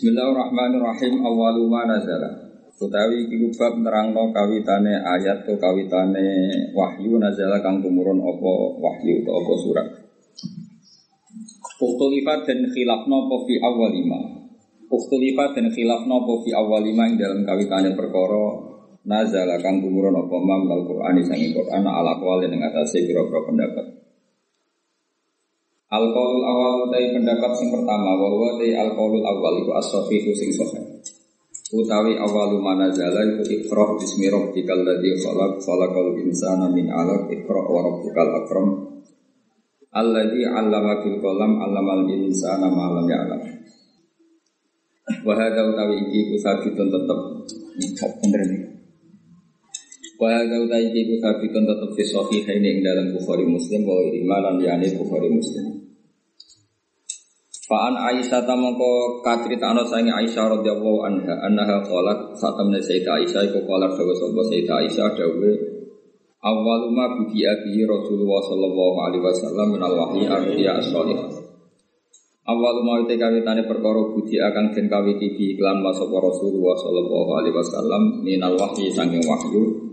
Bismillahirrahmanirrahim. Awalu ma nazala. Utawi bab nerangno kawitane ayat to kawitane wahyu nazala kang tumurun apa wahyu atau apa surat. Ukhtulifat dan khilafno apa fi awal lima Ukhtulifat dan khilafno apa fi awal lima yang dalam kawitane perkara nazala kang tumurun apa mam al-Qur'an sang Qur'an ala kwali ning atase pira-pira pendapat Al-qaulul awal dari pendapat yang pertama bahwa dari al-qaulul awal itu as-sahihu sing sahih. Utawi awalu mana zala itu ikhra bismi rabbikal ladzi khalaq khalaqal insana min 'alaq ikhra wa rabbukal akram alladzi 'allama bil qalam 'allamal insana ma lam ya'lam. Wa hadza utawi iki kusabitun tetep bener nih. Wa hadza utawi iki kusabitun tetep fi sahihaini ing dalam Bukhari Muslim wa imanan yani Bukhari Muslim. Fa'an Aisyah tamangko kacerita ana sange Aisyah radhiyallahu anha annaha qalat satamne Sayyidah Aisyah iku qalat dawa sapa Sayyidah Aisyah dawe awwalu ma bihi Rasulullah sallallahu alaihi wasallam min al-wahyi ar-ruya as-salihah Awal mau te perkara budi akan den kawiti bi iklan masapa Rasulullah sallallahu alaihi wasallam minal wahyi sanging wahyu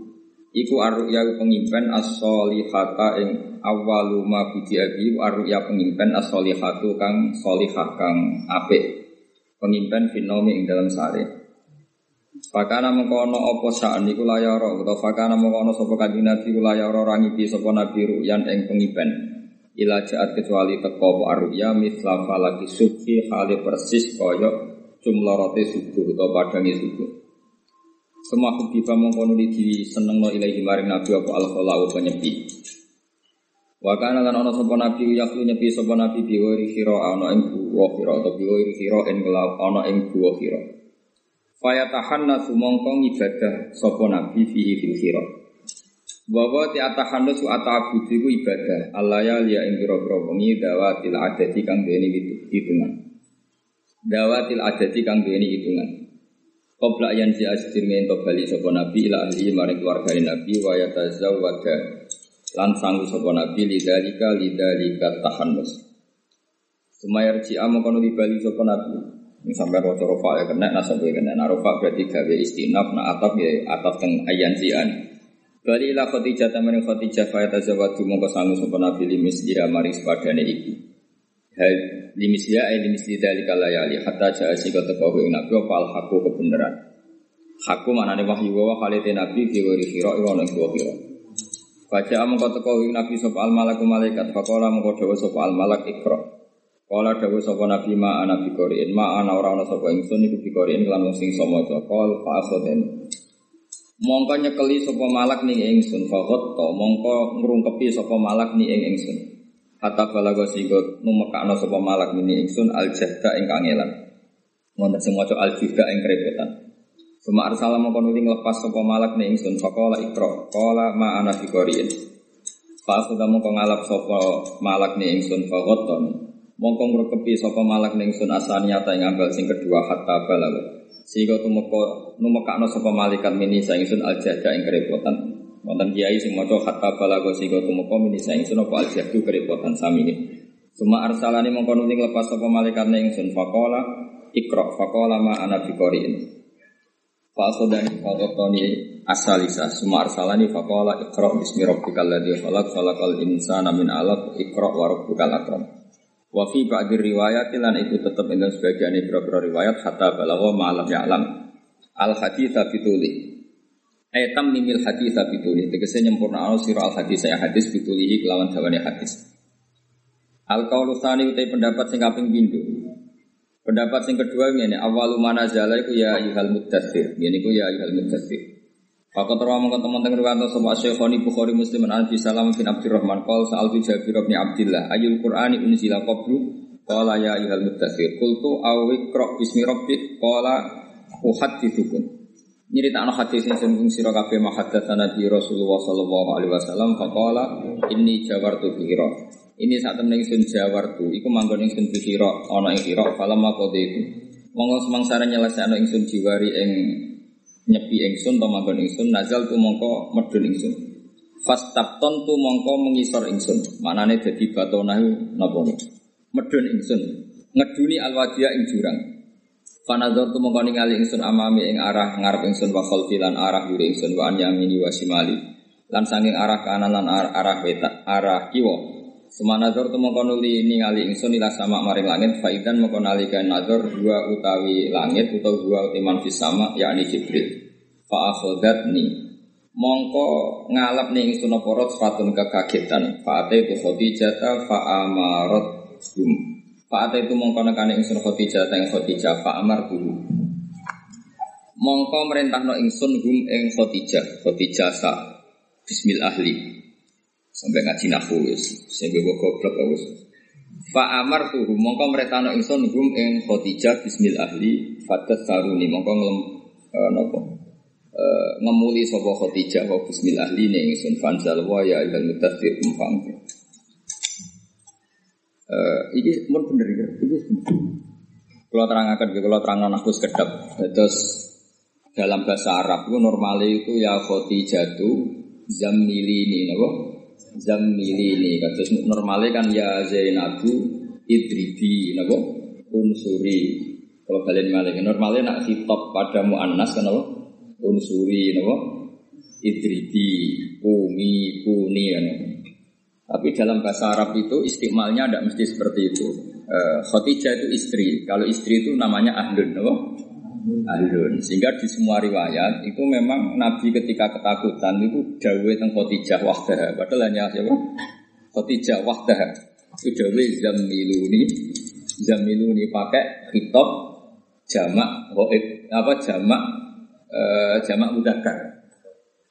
iku arruya pengimpen as-solihata ing awalu ma budiabi arruya pengimpen as-solihatu kang solihah kang apik. Pengimpen finomi ing dalam sare Fakana mengkono opo saan niku layara utawa fakana mengkono sapa kanjeng Nabi ku layara rangipi sapa Nabi ruyan ing pengimpen. Ila jaat kecuali teko apa arruya misla falaki subhi hale persis kaya jumlarote subuh utawa padangi subuh semua hubiba mongkono di seneng no ilahi maring nabi apa al kholau penyepi. Wakana lan ono sapa nabi yaklu nyepi sapa nabi biwiri khiro ono ing buwa khiro atau biwiri khiro ing gelap ono ing buwa mongkong ibadah sapa nabi fihi fil khiro. Bahwa ti iku ibadah Allah ya liya ing dawatil adati kang hitungan. Dawatil adati kang hitungan. Qabla yang si asdir ngento bali sapa nabi ila ahli maring keluarga nabi wa yatazawwaja lan sanggu sapa nabi lidzalika lidzalika tahannus. Sumayar ci amo kono di bali sapa nabi. Ini sampai roca rofa ya kena nasab ya kena narofa berarti gawe istinaf na atap ya atap teng ayan sian. Bali ila Khadijah tamen Khadijah fa yatazawwaju mongko sanggu sapa nabi limis ira maring sepadane iki. Hal limisya ay limisli dalika layali hatta jaa sika teko ing nabi apa al haqqu kebenaran. Haqqu manane wahyu wa khalite nabi fi wari khira ing ono ing khira. Baca amang kau teko ing nabi sapa al malaku malaikat faqala mengko dawa sapa al malak ikra. Kala dawa sapa nabi ma ana bi ma ana ora ana sapa ingsun iku bi qori'in lan sing samaca qol fa asaden. Mongko nyekeli sapa malak ning ingsun faqat to mongko ngrungkepi sapa malak ning ingsun. Hatta balago sigot numekakno sapa malak mini ingsun al jahda ing kangelan. Wonten maca al jahda ing kerepotan. Suma arsala mongko nuli nglepas sapa malak ning ingsun faqala ikra qala ma ana biqoriin. Fa sudah mongko ngalap sapa malak ning ingsun faqaton. Mongko ngrekepi sapa malak ning ingsun asaniyata ing ambal sing kedua hatta balago. Sehingga tumeka numekakno sapa malaikat mini ingsun al jahda ing kerepotan. Wonten kiai sing maca hatta balago sigo tumeka mini saing sun apa aljahdu kerepotan sami ini. Suma arsalani mongko nuli lepas sapa malaikat ning ingsun faqala ikra faqala ma ana biqoriin. Fa faqatoni asalisa suma arsalani faqala ikra bismi rabbikal ladzi khalaq khalaqal insana min 'alaq ikra wa rabbukal akram. Wa fi ba'di riwayat lan itu tetep ing sebagian beberapa riwayat hatta balagha ma'alam ya'lam. Al haditsa bituli Etam mimil hadis bituli tegese nyempurna al sira al hadis saya hadis bitulihi kelawan dawane hadis. Al qaulu tsani utai pendapat sing kaping pindho. Pendapat sing kedua ngene awalu manazala iku ya ayyuhal muddatsir. Ngene iku ya ayyuhal muddatsir. Fakat rawa mongko teman-teman riwanto sama Syekhoni Bukhari Muslim an Abi Salam bin Abdurrahman qol sa'al bi Jabir bin Abdullah ayul Qur'ani unzila qablu qala ya ayyuhal muddatsir qultu aw iqra bismi rabbik qala uhaddithukum nyeritakno hadis sing sembung sira kabeh mahaddatsa Nabi Rasulullah sallallahu alaihi wasallam faqala inni jawartu bihira. Ini saat temen ingsun jawartu iku manggon ingsun bihira ana ing hira falam maqadi itu. Monggo semangsara nyelesekno ingsun jiwari ing nyepi ingsun to manggon ingsun nazal tu mongko medun ingsun. Fastabton tu mongko mengisor ingsun. Manane dadi batonahu napa Medun ingsun. Ngeduni alwadia ing jurang. Fanazor tu mengkoni ngali ingsun amami ing arah ngarep ingsun wa khalfilan arah yuri ingsun wa anyamini wa simali. Lan sanging arah kanan lan arah, wetak arah kiwa. Semanazor tu mengkono li ningali ingsun ila sama maring langit faidan mengkono nalika nazar dua utawi langit utawa dua utiman fis sama yakni Jibril. Fa ni mongko ngalap ning ingsun apa rot fatun kekagetan. Fa ate tu Khadijah fa amarat hum. Pak itu mongko nekane ingsun Khadijah teng Khadijah Pak Amar dulu. Mongko merintahno ingsun gum ing Khadijah, Khadijah sa Bismil ahli. Sampai ngaji nahu wis, sing goblok wis. Pak Amar tuh mongko merintahno ingsun gum ing Khadijah Bismil ahli fatat saruni mongko ngelem uh, nopo uh, ngemuli sapa Khadijah wa Bismil ahli ning ingsun fanzal wa ya ilal mutaffir umfang. Uh, ini pun bener ya, ini Kalau terangkan, kalau terang aku sekedap. Terus dalam bahasa Arab itu normalnya itu ya khoti jatuh zammili ini, nabo zammili ini. Terus normalnya kan ya Zainabu idribi, nabo unsuri. Kalau kalian malah normalnya nak hitop pada muannas kan nabo unsuri, nabo idribi, umi, kuni, kan tapi dalam bahasa Arab itu istimalnya tidak mesti seperti itu. Uh, Khotijah itu istri. Kalau istri itu namanya ahlun, no? Ahlun. Sehingga di semua riwayat itu memang Nabi ketika ketakutan itu dawe tentang Khotijah wahdah. Padahal hanya siapa? Khotijah wahdah. Itu dawe zamiluni. Zamiluni pakai hitop jamak goib apa jamak uh, jamak mudakar.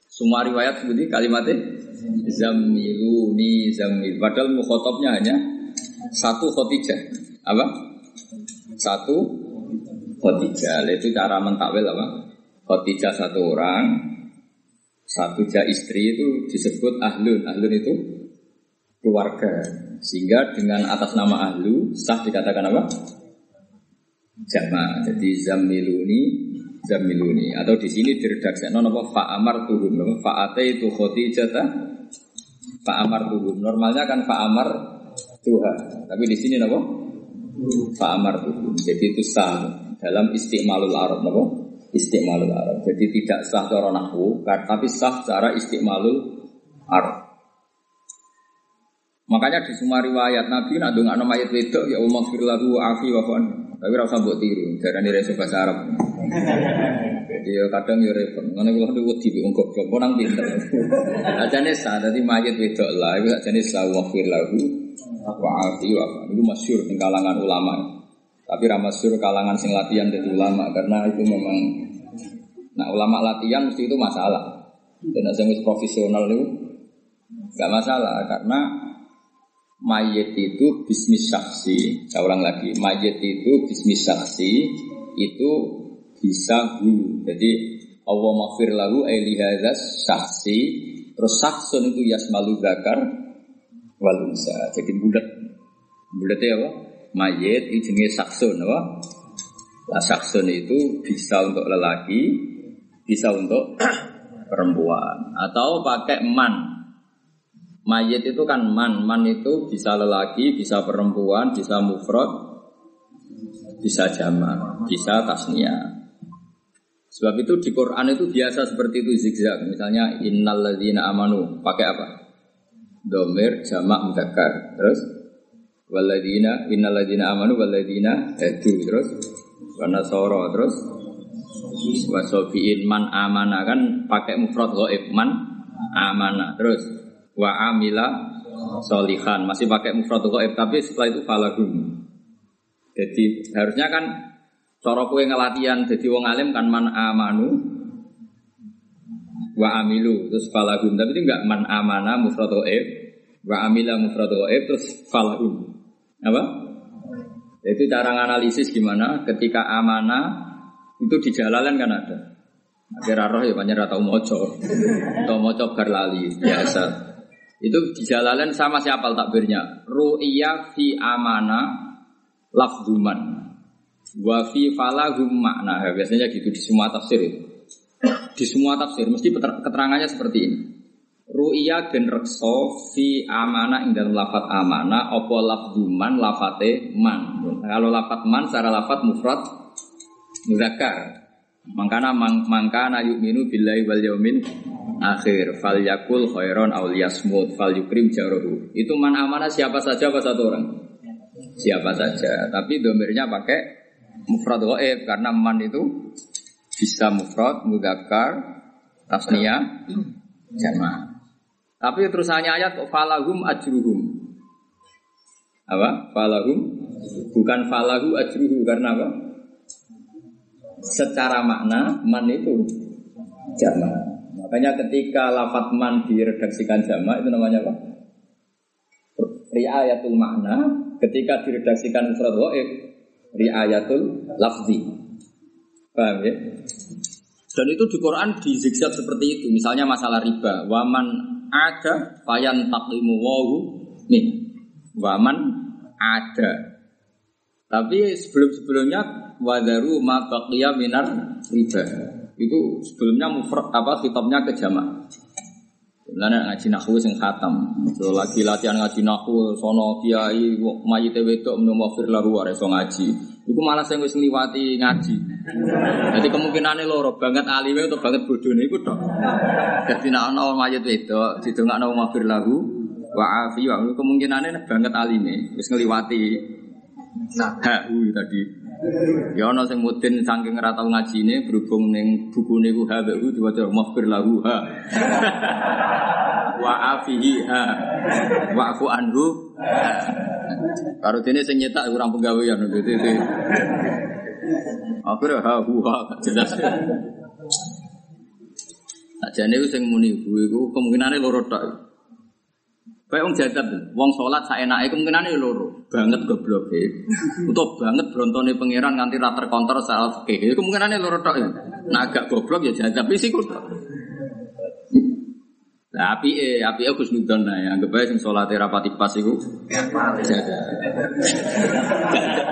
Semua riwayat seperti kalimatnya Zamiluni zamil. Padahal mukhotobnya hanya satu khotijah. Apa? Satu khotijah. Itu cara mentakwil apa? Khotijah satu orang, satu jah istri itu disebut ahlun. Ahlun itu keluarga. Sehingga dengan atas nama ahlu sah dikatakan apa? Jama. Jadi zamiluni zamiluni atau di sini diredaksi non apa fa amar tuhum apa fa ate itu jata fa amar tuhum normalnya kan fa amar Tuhan. Tapi di sini apa? Fa amar tuhum jadi itu sah dalam istimalul arab apa? Istimalul arab. Jadi tidak sah cara nahwu tapi sah secara istimalul arab. Makanya di semua riwayat Nabi nak dongak nama ayat wedok ya umma firlahu afi wa Tapi rasa buat tiru, darah ini bahasa Arab. Jadi ya kadang ya repot. Mana kalau ada wedi bi ungkap kok orang pinter. Ajane sah tadi mayit wedok lah, itu ajane sah wafir lahu wa afi wa Itu masyur di kalangan ulama. Tapi ramasyur kalangan sing latihan jadi ulama karena itu memang nah ulama latihan mesti itu masalah. Dan saya profesional itu nggak masalah karena mayat itu bisnis saksi. Saya ulang lagi, mayat itu bisnis saksi itu bisa hu. Jadi Allah maghfir lahu ailihadzas saksi terus saksun itu yasmalu zakar wal unsa. Jadi bulat. Bulatnya apa? Mayit itu jenis saksun apa? Lah saksun itu bisa untuk lelaki, bisa untuk perempuan atau pakai man. Mayit itu kan man, man itu bisa lelaki, bisa perempuan, bisa mufrad, bisa jamak, bisa tasnia. Sebab itu di Quran itu biasa seperti itu zigzag. Misalnya innal ladzina amanu. Pakai apa? Domir jamak mudzakkar. Terus? Walladzina innal ladzina amanu walladzina edu terus? Warna soro terus? Wasofiin man amana. Kan pakai mufrad ghaib man amana. Terus? Wa amila solihan masih pakai mufrad ghaib tapi setelah itu falagum. Jadi harusnya kan Cara kowe ngelatihan jadi wong alim kan man amanu wa amilu terus falahum. Tapi itu enggak man amana mufradu ib wa amila mufradu ib terus falahum. Apa? Itu cara analisis gimana? Ketika amana itu di jalalan kan ada. Akhirnya roh ya banyak atau moco atau moco berlali biasa. Itu di jalalan sama siapa takbirnya. Ru'iyah fi amana lafduman Wa fi falahum makna. Ya, biasanya gitu di semua tafsir itu. Di semua tafsir mesti keterangannya seperti ini. Ru'iyah dan rekso fi amana ing dalam lafat amana opo lafduman lafate man. Kalau lafat man secara lafat mufrad muzakkar. Mangkana mang, mangkana yu'minu billahi wal yaumil akhir fal yakul khairon aw liyasmut fal yukrim jarohu. Itu man amanah siapa saja apa satu orang? Siapa saja. Tapi domirnya pakai mufrad ghaib karena man itu bisa mufrad, mudzakkar, tasniyah, jamaah. Tapi terusannya ayat falahum ajruhum. Apa? Falahum bukan falahu ajruhu karena apa? Secara makna man itu jamaah. Makanya ketika lafat man diredaksikan jamaah itu namanya apa? Riayatul makna ketika diredaksikan mufrad ghaib riayatul lafzi. Paham ya? Dan itu di Quran dizigzag seperti itu. Misalnya masalah riba, waman ada fayan taklimu wahu nih. Waman ada. Tapi sebelum-sebelumnya wadaru ma minar riba. Itu sebelumnya mufrad apa kitabnya ke jamaah. Sebenarnya ngaji nahu sing khatam. So, lagi latihan ngaji nahu sono kiai mayite wedok menumafir laru so ngaji. Iku malah saya wis ngliwati ngaji. Jadi kemungkinannya loro banget alime atau banget bodohnya iku tok. Dadi nek ana mayit wedok didongakno mafir lahu wa afi wa kemungkinannya banget alime wis ngliwati hahu tadi. Ya ana sing mudin saking ora tau ngajine berhubung ning bukune ku ha hu diwaca mafir lahu ha. Wa afihi ha. Wa'fu anhu. Karo dene sing nyetak kurang penggawean gitu itu. Akhirnya ha hu ha jelas. Ajane sing muni iku kemungkinane loro tok. Kayak wong jagat, wong sholat saya naik kemungkinan ini loro, banget goblok Untuk banget brontone pangeran nganti rata terkontrol soal fikih. Kemungkinan ini loro tok. Nah agak goblok ya jagat, tapi sih Nah, api eh, api eh Gus Nudon nah ya, anggap aja sing sholat rapati pas iku. Jaga.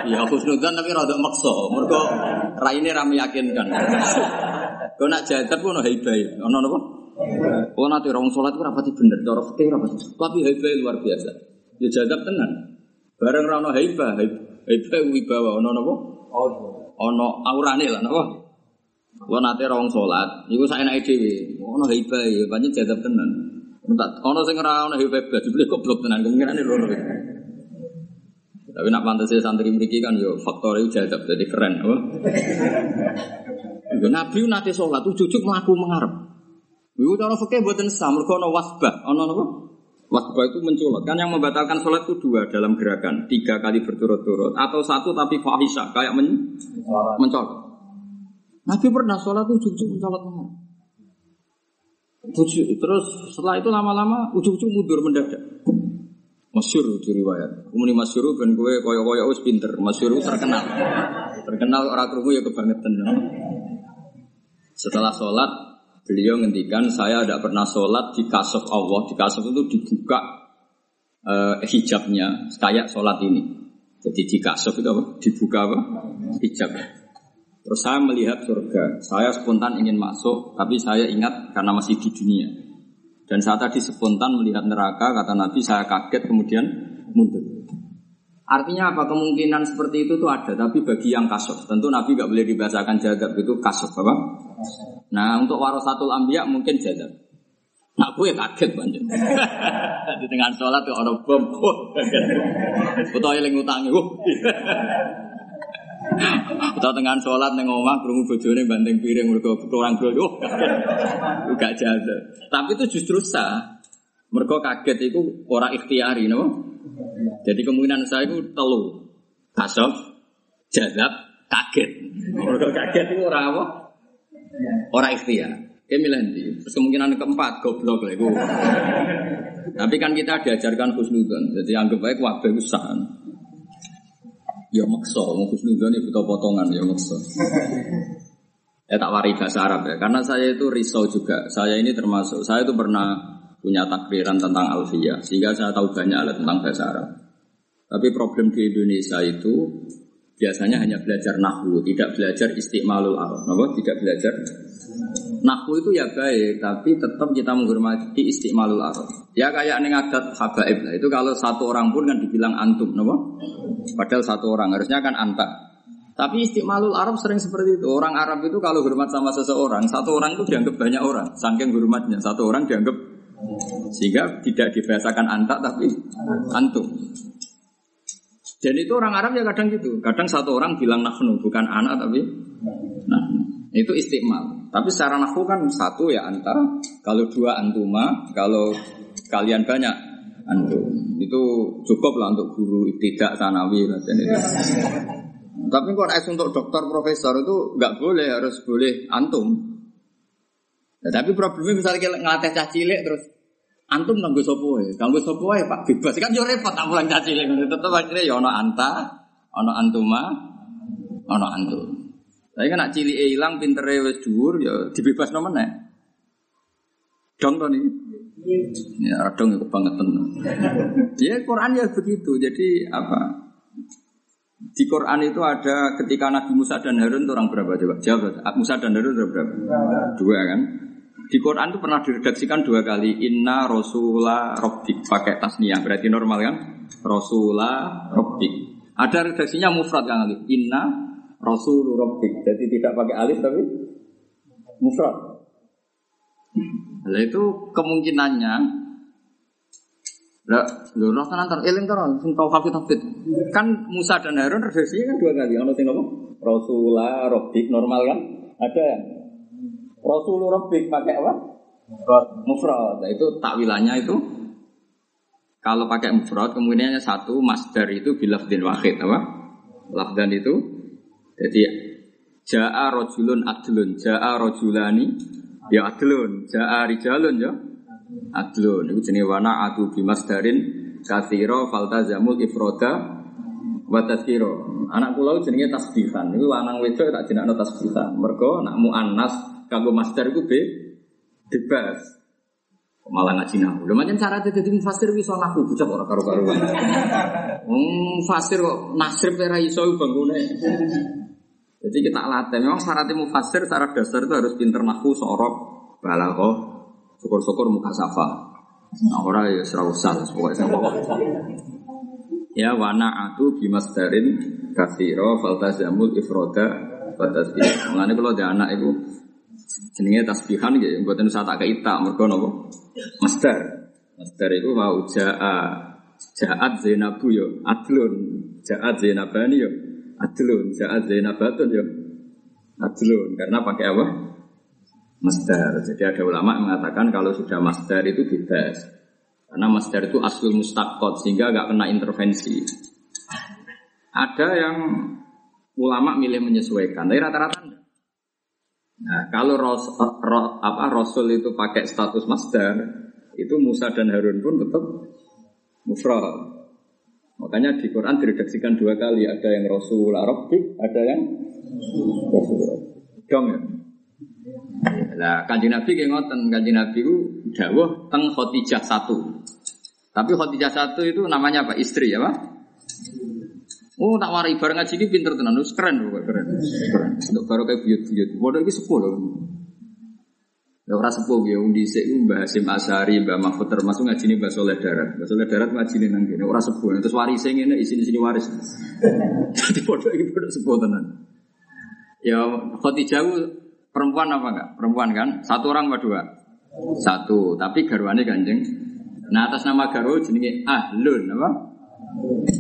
Ya Gus Nudon tapi rada maksa, mergo raine ra meyakinkan. Kau nak jagat pun ono hibah, ono napa? Oh nanti orang sholat itu rapati bener, cara fikih rapati. Tapi haibah luar biasa. Ya jadab tenan. Bareng rano haibah, haibah wibawa, ono nopo? Ono aurane lah nopo? Wah nanti orang sholat, itu saya naik dewi. Ono haibah, ya banyak jadab tenan. Entar, ono sing ora ono haibah, dibeli goblok tenan. Kemungkinan ini loro. Tapi nak pantas saya santri memiliki kan yo faktor itu jadab jadi keren, apa? Nabi nanti sholat, ujuk-ujuk melaku mengharap. Iku cara fikih mboten sah, mergo ana wasbah. Ana napa? Wasbah itu mencolot. Kan yang membatalkan sholat itu dua dalam gerakan, tiga kali berturut-turut atau satu tapi fahisha kayak men mencolot. Nabi pernah sholat itu ujung-ujung mencolot Terus setelah itu lama-lama ujung-ujung mundur mendadak. Masyur itu riwayat. Kemudian masyur ben gue koyo-koyo wis pinter. Masyur terkenal. Terkenal orang kerungu ya kebangetan. Setelah sholat Beliau ngendikan saya tidak pernah sholat di kasuf Allah. Di kasuf itu dibuka uh, hijabnya kayak sholat ini. Jadi di kasuf itu apa? Dibuka apa? Hijab. Terus saya melihat surga. Saya spontan ingin masuk, tapi saya ingat karena masih di dunia. Dan saat tadi spontan melihat neraka, kata Nabi, saya kaget kemudian mundur. Artinya apa? Kemungkinan seperti itu tuh ada, tapi bagi yang kasuf. Tentu Nabi gak boleh dibacakan jadab, itu kasuf. Apa? Nah untuk warasatul ambia mungkin jadab. Nah gue kaget banget. Di tengah sholat tuh orang bom. Betul eling utangi. Betul tengah sholat neng omah kerungu bojone banting piring mereka kurang dulu. Gak jadab. Tapi itu justru sah. Mereka kaget itu orang ikhtiari, no? Jadi kemungkinan saya itu telu, kasof, jadab, kaget. Mereka kaget itu orang apa? Orang ikhtiar. Kayak milih Terus kemungkinan keempat goblok lah itu. Tapi kan kita diajarkan khusnudon. Jadi anggap baik wabah usaha. Ya makso, mau khusnudon ya butuh potongan ya makso. Ya tak wari bahasa Arab ya. Karena saya itu risau juga. Saya ini termasuk, saya itu pernah punya takbiran tentang alfiyah. Sehingga saya tahu banyak tentang bahasa Arab. Tapi problem di Indonesia itu biasanya hanya belajar nahwu, tidak belajar istiqmalul arab. Kenapa? Tidak belajar nahwu itu ya baik, tapi tetap kita menghormati istiqmalul arab. Ya kayak ini adat habaib lah. Itu kalau satu orang pun kan dibilang antum, kenapa? Padahal satu orang harusnya kan anta. Tapi istiqmalul Arab sering seperti itu. Orang Arab itu kalau hormat sama seseorang, satu orang itu dianggap banyak orang. Saking hormatnya, satu orang dianggap sehingga tidak dibahasakan antak tapi antum. Dan itu orang Arab ya kadang gitu. Kadang satu orang bilang nahnu bukan anak tapi nah itu istiqmal. Tapi secara nahwu kan satu ya anta, kalau dua antuma, kalau kalian banyak antum. Itu cukup lah untuk guru tidak sanawi dan itu. Tapi kalau es untuk dokter profesor itu nggak boleh harus boleh antum. Ya, tapi problemnya misalnya kita ngelatih cah cilik terus antum tangguh sopo ya, tangguh sopo ya pak bebas kan yo repot tak pulang cah cilik tetap akhirnya ya ono anta, ono antuma, ono antum. Tapi kan nak cilik hilang pintere wes dhuwur ya dibebas nomor nih. Dong to nih. Ya dong itu banget Ya Quran ya begitu. Jadi apa? Di Quran itu ada ketika Nabi Musa dan Harun itu orang berapa coba? Jawab. Musa dan Harun berapa? Dua kan? Di Quran itu pernah diredaksikan dua kali. Inna Rasulah Robbik pakai tasniyah berarti normal kan? Rasulah Robbik. Ada redaksinya mufrad kan Ali. Inna Rasul Robbik. Jadi tidak pakai alif tapi mufrad. Itu kemungkinannya lah, lho roh tenan ter eling ter sing tau. Kan Musa dan Harun redaksinya kan dua kali. Ono sing apa? Rasulullah Rabbik normal kan? Ada yang Rasulullah Rabbik pakai apa? Mufrad. Nah, itu takwilannya itu kalau pakai mufrad kemudiannya satu masdar itu bilafdin wahid apa? Lafdan itu jadi jaa rojulun adlun, jaa rojulani ya adlun, jaa rijalun ya adlun itu jenis wana adu bimasdarin kathiro faltazamul ifroda wa tazkiro anak pulau jenenge tasbihan itu lanang wedok tak jenakno tasbihan mergo nak muannas kanggo masdar iku be bebas malah ngaji nahu. Lho macam cara dadi mufasir iso nahu bocah ora karo-karuan. Wong fasir kok nasrib ora iso bangune. Jadi kita latih. Memang syarat mufasir secara dasar itu harus pinter nahu, sorok, balaghah, Syukur-syukur muka safa. Nah, ora ya usah pokoknya pokok. Ya wana atu bimasdarin kathiro faltazamul ifroda fatasbih. Mengenai kalau ada anak itu jenenge tasbihan gitu, buatan usah tak keita mergo nopo masdar. Masdar itu mau jaa jaat Zainabu yo adlun jaat Zainabani yo adlun jaat Zainabatun yo adlun karena pakai apa? masdar. Jadi ada ulama mengatakan kalau sudah masdar itu bebas. Karena masdar itu aslul mustakot sehingga nggak kena intervensi. Ada yang ulama milih menyesuaikan, tapi rata-rata Nah, kalau ros, ro, apa, Rasul itu pakai status masdar, itu Musa dan Harun pun tetap mufrad. Makanya di Quran diredaksikan dua kali, ada yang Rasul Arabik, ada yang Rasul Dong ya. Lah kanjeng Nabi kayak ngoten, kanjeng Nabi itu dawuh teng Khotijah satu. Tapi Khotijah satu itu namanya apa? Istri ya, Pak? Oh, tak wari bareng ngaji ini pinter tenan, terus keren loh, keren. Untuk baru kayak buyut-buyut. Bodoh sepuh loh. Ya ora sepuh ya, undi sik Mbah Hasim Asari, Mbah Mahfud termasuk ngaji ini Mbah Soleh Darat. Mbah Soleh Darat ngaji ini nang kene, ora sepuh. Terus waris ngene isini-sini waris. Jadi bodoh ini bodoh sepuh tenan. Ya Khotijah Perempuan apa enggak? Perempuan kan? Satu orang apa dua? Satu. Tapi garwane kanjeng. Nah atas nama garwa jenenge Ahlun apa?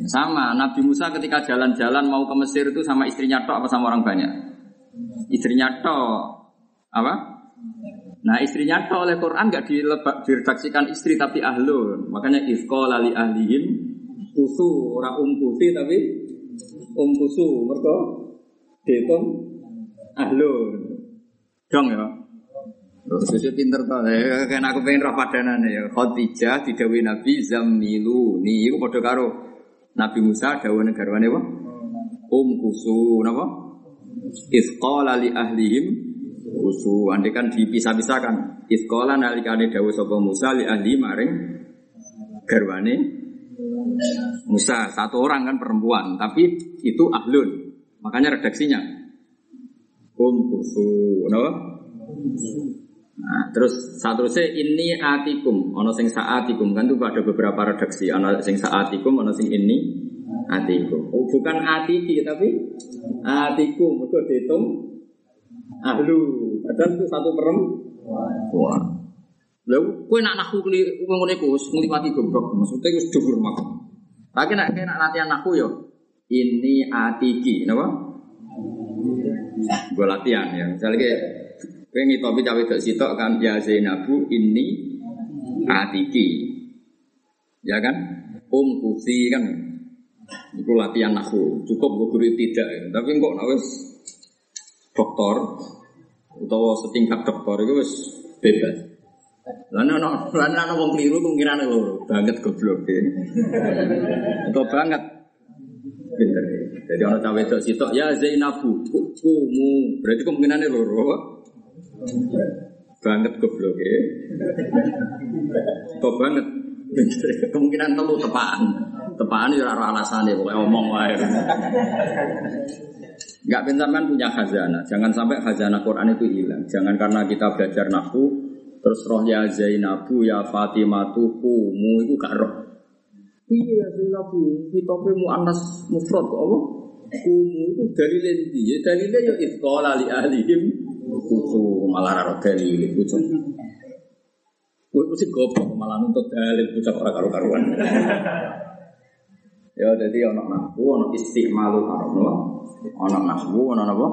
Sama. Nabi Musa ketika jalan-jalan mau ke Mesir itu sama istrinya tok apa sama orang banyak? Istrinya tok. Apa? Nah istrinya tok oleh Quran nggak diredaksikan istri tapi ahlun. Makanya ifko lali ahlihim kusu ora um kusi tapi um kusu mereka dihitung ahlun. Dong ya. Saya pinter tuh, ya, kan aku pengen rapadanan ya. Khadijah didawi Nabi Zamilu. Nih, itu pada karo Nabi Musa dawa negarwane apa? Um kusu, napa? Isqala li ahlihim kusu. Andai kan dipisah-pisahkan. Isqala nalikane dawa sapa Musa li ahli maring garwane Musa satu orang kan perempuan, tapi itu ahlun. Makanya redaksinya um kusu, napa? Nah, terus satu se ini atikum, ono sing saatikum kan tuh ada beberapa redaksi, ono sing saatikum, ono sing ini atikum. Oh, bukan atiki tapi Atiku mergo dihitung ahlu. Padahal itu satu perempuan. Lalu kue nak nahu keli ngomong iku wis ngliwati goblok maksudnya wis dhuwur mak. Tapi nak kena latihan nahu yo ini atiki, napa? Gue latihan ya. Misalnya kayak kowe ngitopi cawe dok sitok kan ya Zainabu ini atiki. Ya kan? Um kusi kan. Itu latihan nahu. Cukup gue guru tidak ya. Tapi kok nak wis dokter utawa setingkat dokter itu wis bebas. Lan ono lan ono wong keliru kemungkinan loro, banget goblok e. Atau banget pinter. Jadi ono cawe wedok sitok ya Zainabu kumu. Berarti kemungkinannya loro. Banget goblok e. Kok banget. Kemungkinan telu tepaan. Tepaan ya ora alasane pokoke omong wae. Enggak pintar kan punya khazanah. Jangan sampai khazanah Quran itu hilang. Jangan karena kita belajar nahwu terus roh ya Zainabu ya Fatimatu kumu itu gak roh. Iya ya Zainabu, kita mu anas mufrad kok apa? Kumu itu dari lendi. Ya dalilnya ya itqala li ahlihim kutu malah ora dalil kutu. Kuwi mesti goblok malah nuntut dalil kutu ora karo-karuan. Ya jadi ono nahwu, ono istimalul arab, ono nahwu, ono apa?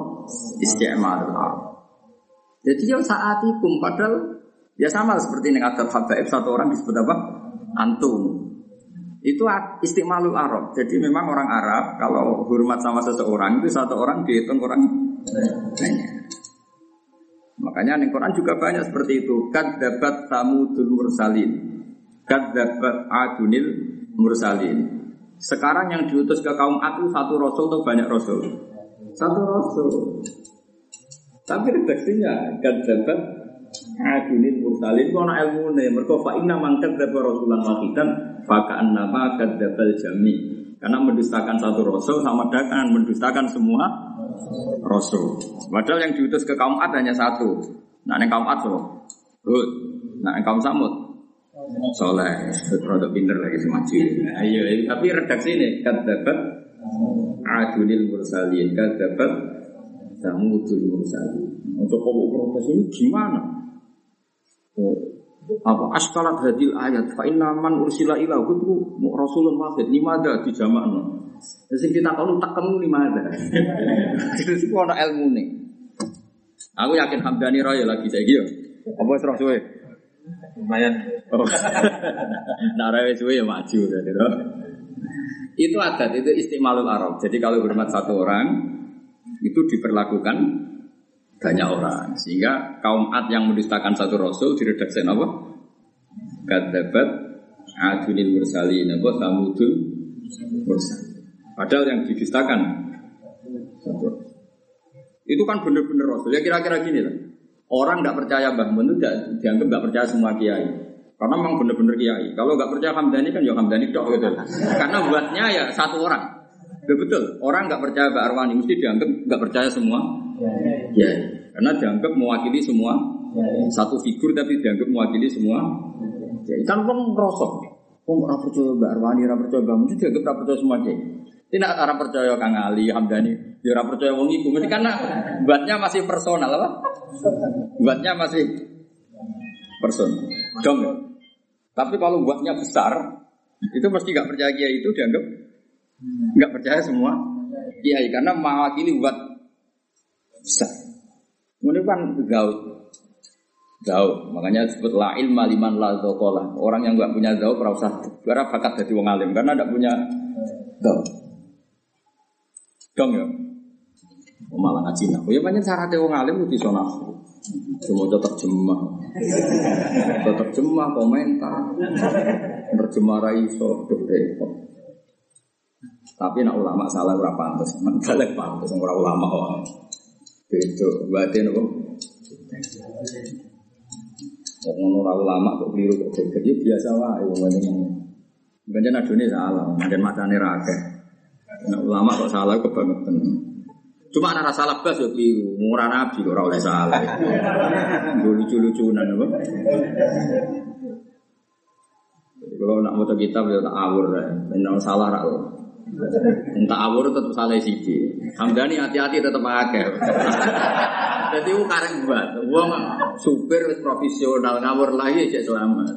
Istimalul arab. Jadi ya saat itu padahal ya sama seperti ini ada habaib satu orang disebut apa? Antum. Itu istimalul arab. Jadi memang orang Arab kalau hormat sama seseorang itu satu orang dihitung orang banyak. Makanya di Quran juga banyak seperti itu. Kad dapat samudul mursalin. Kad dapat adunil mursalin. Sekarang yang diutus ke kaum itu satu rasul atau banyak rasul? Satu rasul. Tapi redaksinya dapat adunil mursalin kono ilmu ne mergo fa inna man kadzdzaba rasulan wahidan fa ka'annama kadzdzabal jami. Karena mendustakan satu rasul sama dengan mendustakan semua rasul. Padahal yang diutus ke kaum Ad hanya satu. Nah, yang kaum Ad so, Hud. Nah, yang kaum Samud soleh, produk pinter lagi semaju. Ayo, tapi redaksi ini kan dapat adunil mursalin, kan dapat samudul mursalin. Untuk kamu protes ini gimana? Oh, apa askalat hadil ayat fa inna man ursila ila kutu rasulun wahid limada di jamakno Terus kita tahu tak kamu limada Itu sih ada ilmu nih Aku yakin Hamdani Raya lagi saya gitu Apa serah suwe lumayan Oh. nah, rawe suwe ya maju gitu. Itu adat, itu istimalul Arab. Jadi kalau hormat satu orang itu diperlakukan banyak orang. Sehingga kaum Ad yang mendustakan satu rasul diredaksi apa? Kadabat adunil mursalin apa samudul mursalin. Padahal yang didustakan satu. Itu kan benar-benar rasul. Ya kira-kira gini lah. Orang tidak percaya Mbah Mun itu dianggap tidak percaya semua kiai. Karena memang benar-benar kiai. Kalau nggak percaya Hamdani kan ya Hamdani dok gitu. Karena buatnya ya satu orang. Ya, betul. Orang nggak percaya Mbak Arwani mesti dianggap nggak percaya semua kiai. Karena dianggap mewakili semua satu figur tapi dianggap mewakili semua. kiai. Kan wong ngerosok. Wong ora percaya Mbak Arwani, ora percaya Mbak Mun dianggap ora percaya semua kiai. Tidak orang percaya Kang Ali, Hamdani, ya orang percaya wong iku. Mesti karena buatnya masih personal apa? Buatnya masih personal. Dong. ya? Tapi kalau buatnya besar, itu mesti nggak percaya kiai itu dianggap nggak percaya semua kiai karena mewakili buat besar. Kemudian kan gaul, gaul. Makanya disebut la ilma liman la dzaqala. Orang yang nggak punya ora usah ora bakat jadi wong alim karena nggak punya gaul. Dong ya. Oh, malah ngaji nah. Ya banyak syaratnya wong alim itu iso nahwu. Cuma tetap terjemah. Terjemah komentar. Terjemah ra iso duh repot. Tapi nak ulama salah ora pantes, men balik pantes ora ulama. Beda, berarti nopo? Kok ngono ora ulama kok keliru kok geger ya biasa wae wong ngene. Banyak adone salah, banyak macane ra akeh. Nah, ulama kok salah kebangetan. Cuma anak salah bas ya keliru, murah nabi kok ora oleh salah. Lucu-lucunan apa? Jadi kalau nak mau kitab ya tak awur ya, benar salah rak. Entah awur tetap salah siji. Hamdani hati-hati tetap akeh. Jadi aku karek buat, wong supir profesional ngawur lagi cek selamat.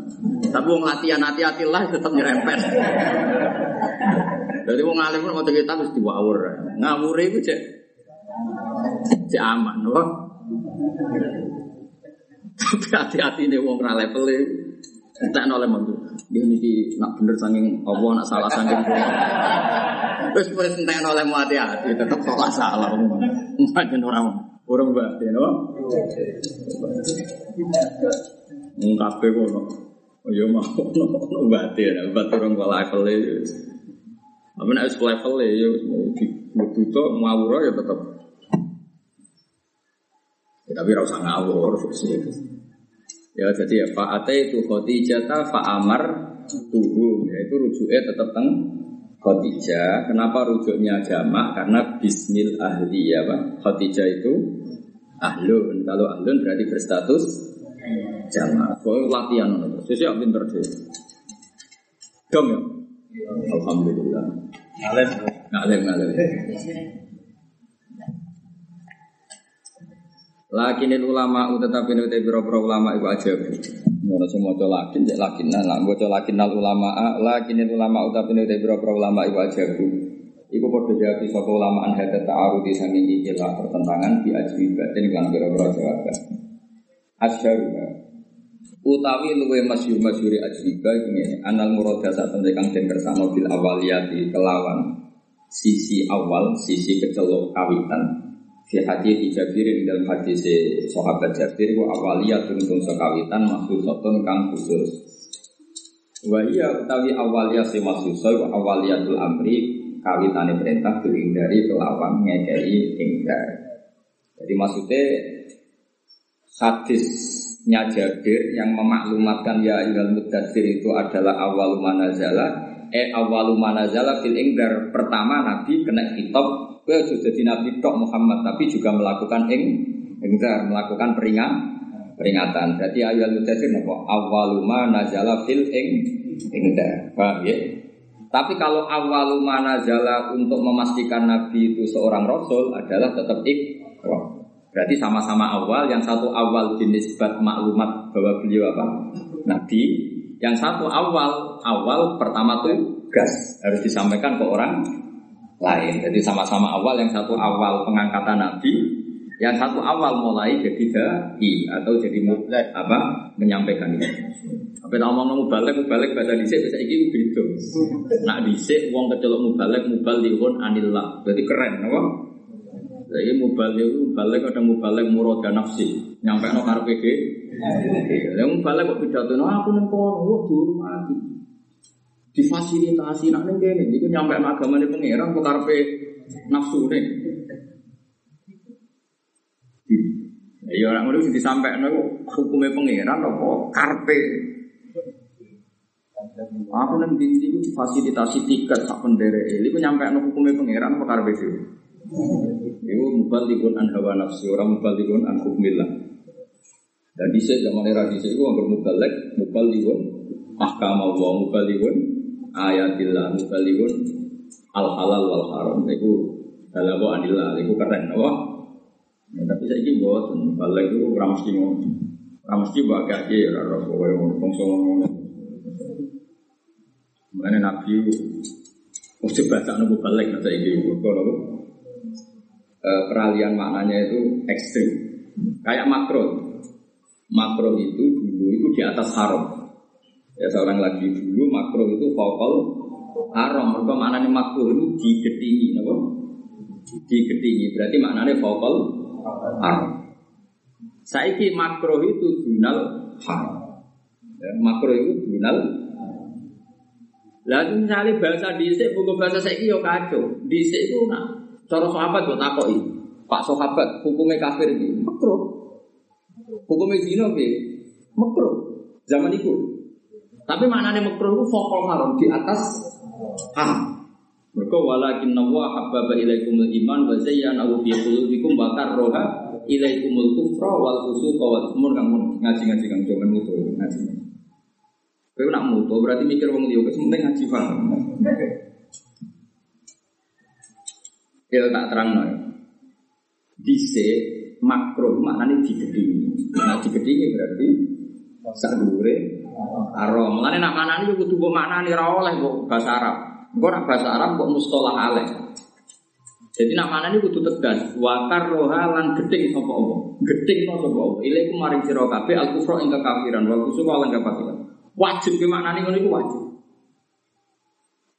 Tapi wong latihan hati-hati lah tetap nyerempet. Jadi wong alim pun mau kita mesti diwaur. Ngawur itu cek cek aman, loh. Tapi hati-hati nih wong ra level Entek oleh mantu. Dia niki nak bener saking Allah nak salah saking Terus wis entek oleh hati-hati tetep salah salah. Mungkin orang orang batin, no? Mung kabeh kono. Oh ya mau ono batin, batin orang level e. Apa nek wis level e ya mau dibutuh ngawur ya tetep. Ya, tapi ora usah ngawur. Ya jadi ya fa'ate itu Khadijah fa'amar tuhum yaitu rujuknya tetap teng Khadijah. Kenapa rujuknya jamak? Karena bismil ahli ya Pak. Khadijah itu ahlun. Kalau ahlun berarti berstatus jamak. Kalau latihan terus. Saya pinter deh. Dom ya. Alhamdulillah. Ngalim. Ngalim. Lakin ulama tetapi nute biro-biro ulama iku aja. Ngono semua maca lakin cek lakin lah maca lakin nal ulama lakin ulama tetapi nute biro-biro ulama iku aja. Iku padha jawab sapa ulama an hada ta'arudi sanging ikilah pertentangan di ajwi batin lan biro-biro jawaban. Asyaruna utawi luwe masyhur masyhuri ajriba ngene anal murada sak temne kang den kersano bil awaliyati kelawan sisi awal sisi kecelok kawitan Fi hadis Jabir dalam hadis sahabat Jabir wa awaliyah tungtung sekawitan sotun kang khusus. Wa iya utawi awaliyah si maksusa wa awaliyatul amri kawitane perintah dari kelawan ngekei ingkar. Jadi maksudnya hadisnya Jabir yang memaklumatkan ya ayyuhal mudathir itu adalah awal manazala eh awal manazala fil ingdar pertama Nabi kena kitab Kue sudah jadi Nabi Tok Muhammad, tapi juga melakukan ing ingkar, melakukan peringat, peringatan. Berarti ayat mudasir nopo awaluma nazala fil ing ingkar, paham ya? Tapi kalau awaluma nazala untuk memastikan Nabi itu seorang Rasul adalah tetap ikro. Berarti sama-sama awal, yang satu awal jenis bat maklumat bahwa beliau apa? Nabi. Yang satu awal, awal pertama tuh gas harus disampaikan ke orang lain. Jadi sama-sama awal yang satu awal pengangkatan Nabi, yang satu awal mulai jadi dai atau jadi mutlak apa menyampaikan itu. Apa tak ngomong balik balik bahasa dhisik bisa iki beda. Nak dhisik wong kecelok mubalek mubalihun anillah. Jadi keren apa? Jadi mubalik itu balik ada mubalik murada nafsi. Nyampe no karepe Yang mubalik kok pidato, nah aku nang kono, wah mati difasilitasi nak ning kene iku nyampe agama ne pangeran kok karepe nafsu ne. Ya orang ngono disampaikan hukumnya pangeran apa karpe. Aku nang dindi ku difasilitasi tiket sak pendere. Iku nyampe hukumnya pangeran apa karpe? Iku mubalikun an hawa nafsi orang mubalikun an hukmillah. Dan di zaman era di itu anggar mubalik, mubalikun ahkam Allah mubalikun ayatillah mubalikun al halal wal haram itu halawa anillah itu keren apa? Ya, tapi saya ini buat balik itu ramesti ngono ramesti bagai aja ya rara kowe ngono bangsa ngono. Mengenai Nabi coba tak nunggu balik nanti ini Kalau peralihan maknanya itu ekstrim Kayak makro Makro itu dulu itu di atas haram Ya seorang lagi dulu makro itu vokal haram. Mereka maknanya makro itu digedingi, napa? Digedingi berarti maknanya vokal haram. Saiki makro itu dunal haram. Ya, makro itu dunal Lalu misalnya bahasa dhisik buku bahasa saiki yo kacau. Dhisik itu nak cara sahabat buat takoki. Pak sahabat hukumnya kafir makro. Hukumnya zina piye? Makro. Zaman itu tapi maknanya makruh itu fokol haram di atas haram. Mereka walakin nawa habbaba ilaikumul iman wa zayyanahu fi qulubikum wa karroha ilaikumul kufra wal fusuqa wal umur kang ngaji-ngaji kang jangan mutu ngaji. Kowe nak mutu berarti mikir wong liya wis penting ngaji paham. Ya tak terang no. Dise makro maknanya digedingi. Nah digedingi berarti sadure arom. Mulane nak manani yo kudu mbok maknani ra oleh mbok bahasa Arab. Engko nak bahasa Arab kok mustolah aleh. Jadi nak mana ini kudu tegas. Wakar roha lan gedeng sapa Allah. Gedeng no sapa Allah. Ilaiku maring sira kabeh al kufra ing kekafiran wal kusuk lan. Wajib ke maknane ngono iku wajib.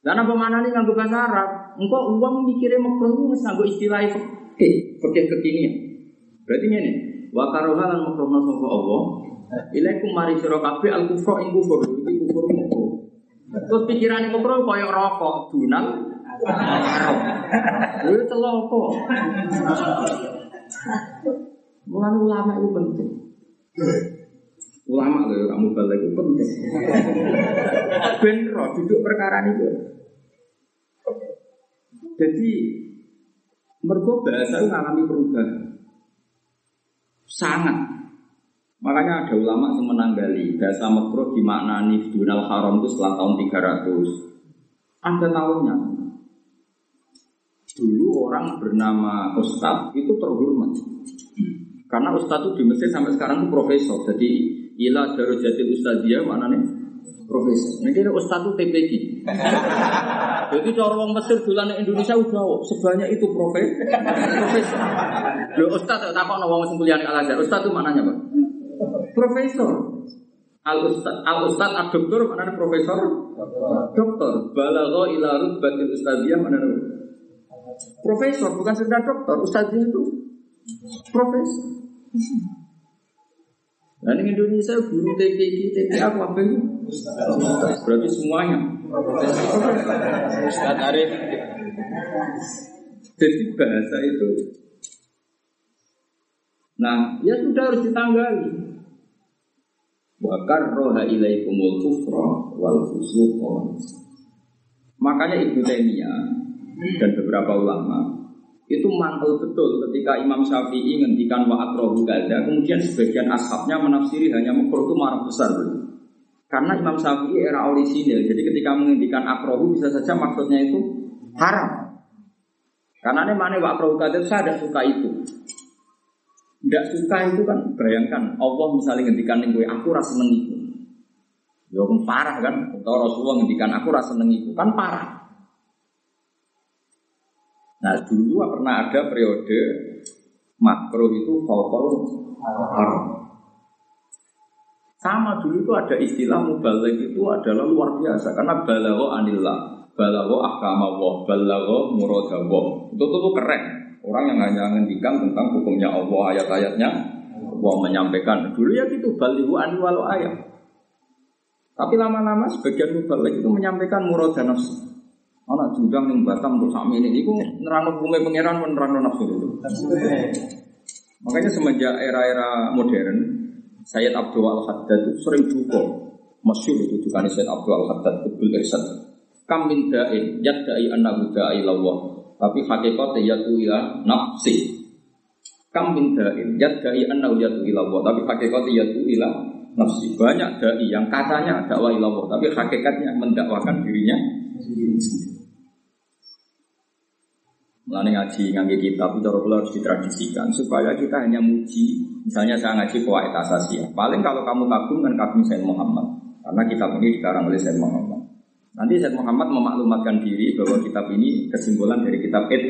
Dan apa maknane nganggo bahasa Arab? Engko uang mikire makruh iku wis nganggo istilah fikih, fikih kekinian. Berarti ngene. Wakar roha lan makruh sapa Allah. Ilaiku maring sira kabeh al kufra ing kufur. Iki kufur makruh. Terus pikiran makruh koyo rokok, dunal, haram. Kuwi celaka. Mulane ulama itu penting. Ulama loh, kamu balik itu penting. Ben roh duduk perkara itu. Jadi mereka bahasa mengalami perubahan. Sangat. Makanya ada ulama yang menanggali bahasa makro dimaknani dunal haram itu setelah tahun 300. Ada tahunnya. Dulu orang bernama Ustadz itu terhormat. Karena Ustadz itu di Mesir sampai sekarang itu profesor. Jadi ila darujatil mana nih? Profesor. Ini kira Ustadz itu TPG. Jadi cara orang Mesir bulan Indonesia udah sebanyak itu profesor. Profesor. Lo Ustadz tak kok nawang sembulian Al Azhar. Ustadz itu mananya pak? Profesor. Al Ustad, Al Ustad, Al Doktor mana profesor? Doktor. Balagho ila rutbatil ustadziyah mana Profesor bukan sekedar dokter. Ustadznya itu profesor. Nah ini Indonesia guru TPI, apa apa itu? Berarti semuanya. Ustadz Arif. Jadi bahasa itu. Nah, ya sudah harus ditanggali. Wakar roha ilaikumul kufra wal fusuq Makanya Ibnu Taimiyah dan beberapa ulama itu mantel betul ketika Imam Syafi'i ngendikan wa akrohu gada kemudian sebagian ashabnya menafsiri hanya makruh itu marah besar karena Imam Syafi'i era orisinil jadi ketika menghentikan akrohu bisa saja maksudnya itu haram. Karena ini mana wa akrohu gada saya tidak suka itu. Tidak suka itu kan bayangkan Allah misalnya ngendikan gue aku rasa seneng itu. Ya parah kan atau Rasulullah ngendikan aku rasa seneng itu kan parah. Nah dulu pernah ada periode makro itu fokol haram. Sama dulu itu ada istilah mubalik itu adalah luar biasa karena balago anillah, balago ahkamawah, balago muradawah. Itu tuh, tuh keren. Orang yang hanya ngendikan tentang hukumnya Allah, ayat-ayatnya, Allah menyampaikan. Dulu ya gitu, balihu anil walau ayat. Tapi lama-lama sebagian mubalik itu menyampaikan muradah nafsu. Anak judang ning Batam untuk sami ini, itu nerang hukumnya pangeran nerang nafsu itu. Makanya semenjak era-era modern, Sayyid Abdul Al Haddad itu sering duka, masyur itu dukaan Sayyid Abdul Al Haddad betul irsan. Kam min da'in yadda'i annahu da'i lawah, tapi hakikatnya yatu ila nafsi. Kam min da'in yadda'i annahu yatu ila Allah, tapi hakikatnya yatu ila nafsi. Banyak dai yang katanya dakwah ilallah, tapi hakikatnya mendakwakan dirinya. Mulane ngaji ngangge kitab itu harus ditradisikan supaya kita hanya muji. Misalnya saya ngaji kuwait asasiyah. Paling kalau kamu kagum kan kagum Sayyid Muhammad. Karena kitab ini dikarang oleh Sayyid Muhammad. Nanti Sayyid Muhammad memaklumatkan diri bahwa kitab ini kesimpulan dari kitab Ed.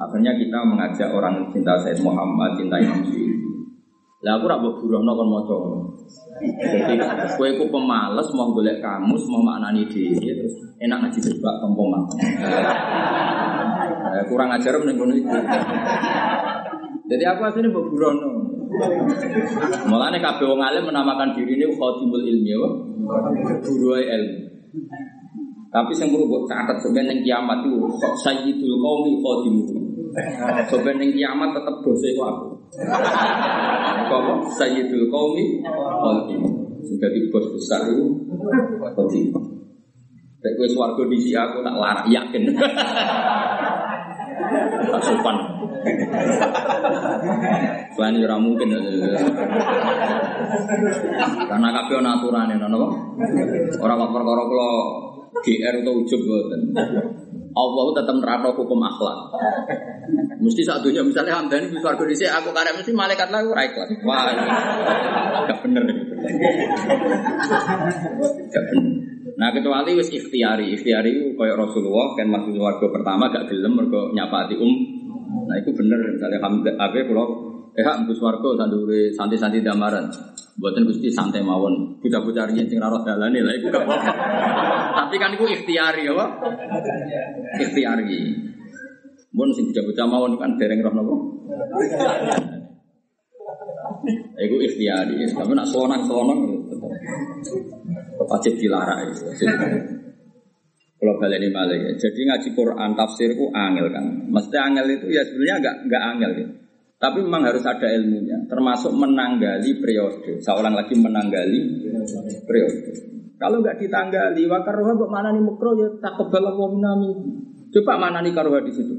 Akhirnya kita mengajak orang cinta Sayyid Muhammad, cinta Imam Syuuti. Lah aku ora mbok buruhno kon maca. Jadi kowe ku pemales mau golek kamus, mau maknani dhewe terus enak ngaji tompo Eh, kurang ajar ngono iku. Jadi aku aslinya mbok burono. Mulane kabeh wong alim menamakan diri ini khadimul ilmi ya. Guru ilmu. Tapi sing perlu mbok catet sampeyan kiamat itu sayyidul qaumi khadimul. Sampeyan ning kiamat tetep bose iku aku. Apa? Sayyidul qaumi khadimul. Sudah di bos besar itu khadimul. Nek kowe swarga disi aku tak larak yakin. Tak sopan. Selain ora mungkin. Karena kabeh ana aturane ngono apa? Ora kok perkara kula GR atau ujub mboten. Allah tetap nerapno hukum akhlak. Mesti saat dunia misalnya hamdani di suarga di aku karek mesti malaikat lah ora ikhlas. Wah, gak bener. Gak bener. Nah kecuali wis ikhtiari, ikhtiari itu kayak Rasulullah kan masuk warga pertama gak gelem mergo nyapati um. Nah itu bener misalnya hamdan apa kalau eh hak mbus warga sandure santi-santi damaran. Buatan gusti santai mawon, bocah-bocah riyen sing ora roh dalane lah iku gak apa-apa. Tapi kan itu ikhtiari apa? Ikhtiari. Mun sing bocah-bocah mawon kan dereng roh napa? Iku ikhtiari, tapi nak selonang-selonang wajib dilarang. Kalau balik ini malah ya. Jadi ngaji Quran tafsir ku angel kan. Mesti angel itu ya sebenarnya enggak enggak angel ya. Tapi memang harus ada ilmunya, termasuk menanggali periode. Seorang lagi menanggali periode. Kalau enggak ditanggali, wakaroha buat mana nih mukro ya tak kebal minami. Coba mana nih karoha di situ.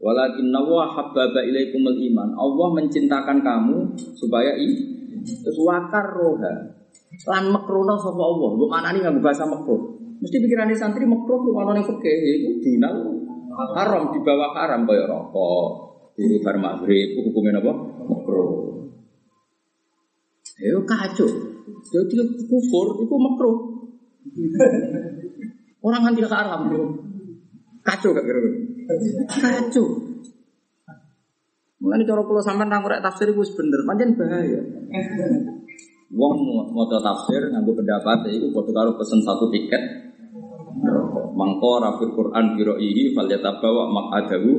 Walakin nawa habbaba ilaikumul iman. Allah mencintakan kamu supaya i. Terus wakar roha. Lan makrono sapa Allah. Mbok manani nganggo bahasa makruh. Mesti pikirannya santri makruh ku ana ning fikih iku dinal haram di bawah haram kaya rokok, turu bar maghrib hukumnya apa? Makruh. Ayo kacau. Jadi kufur itu makruh. Orang kan tidak haram bro. Kacau gak kira Kacau. Mulane cara kula sampean nang tafsir iku wis bener, pancen bahaya. Wong mau tafsir nganggo pendapat itu padha karo pesen satu tiket. Mangko rafir Quran biro ini bawa mak adawu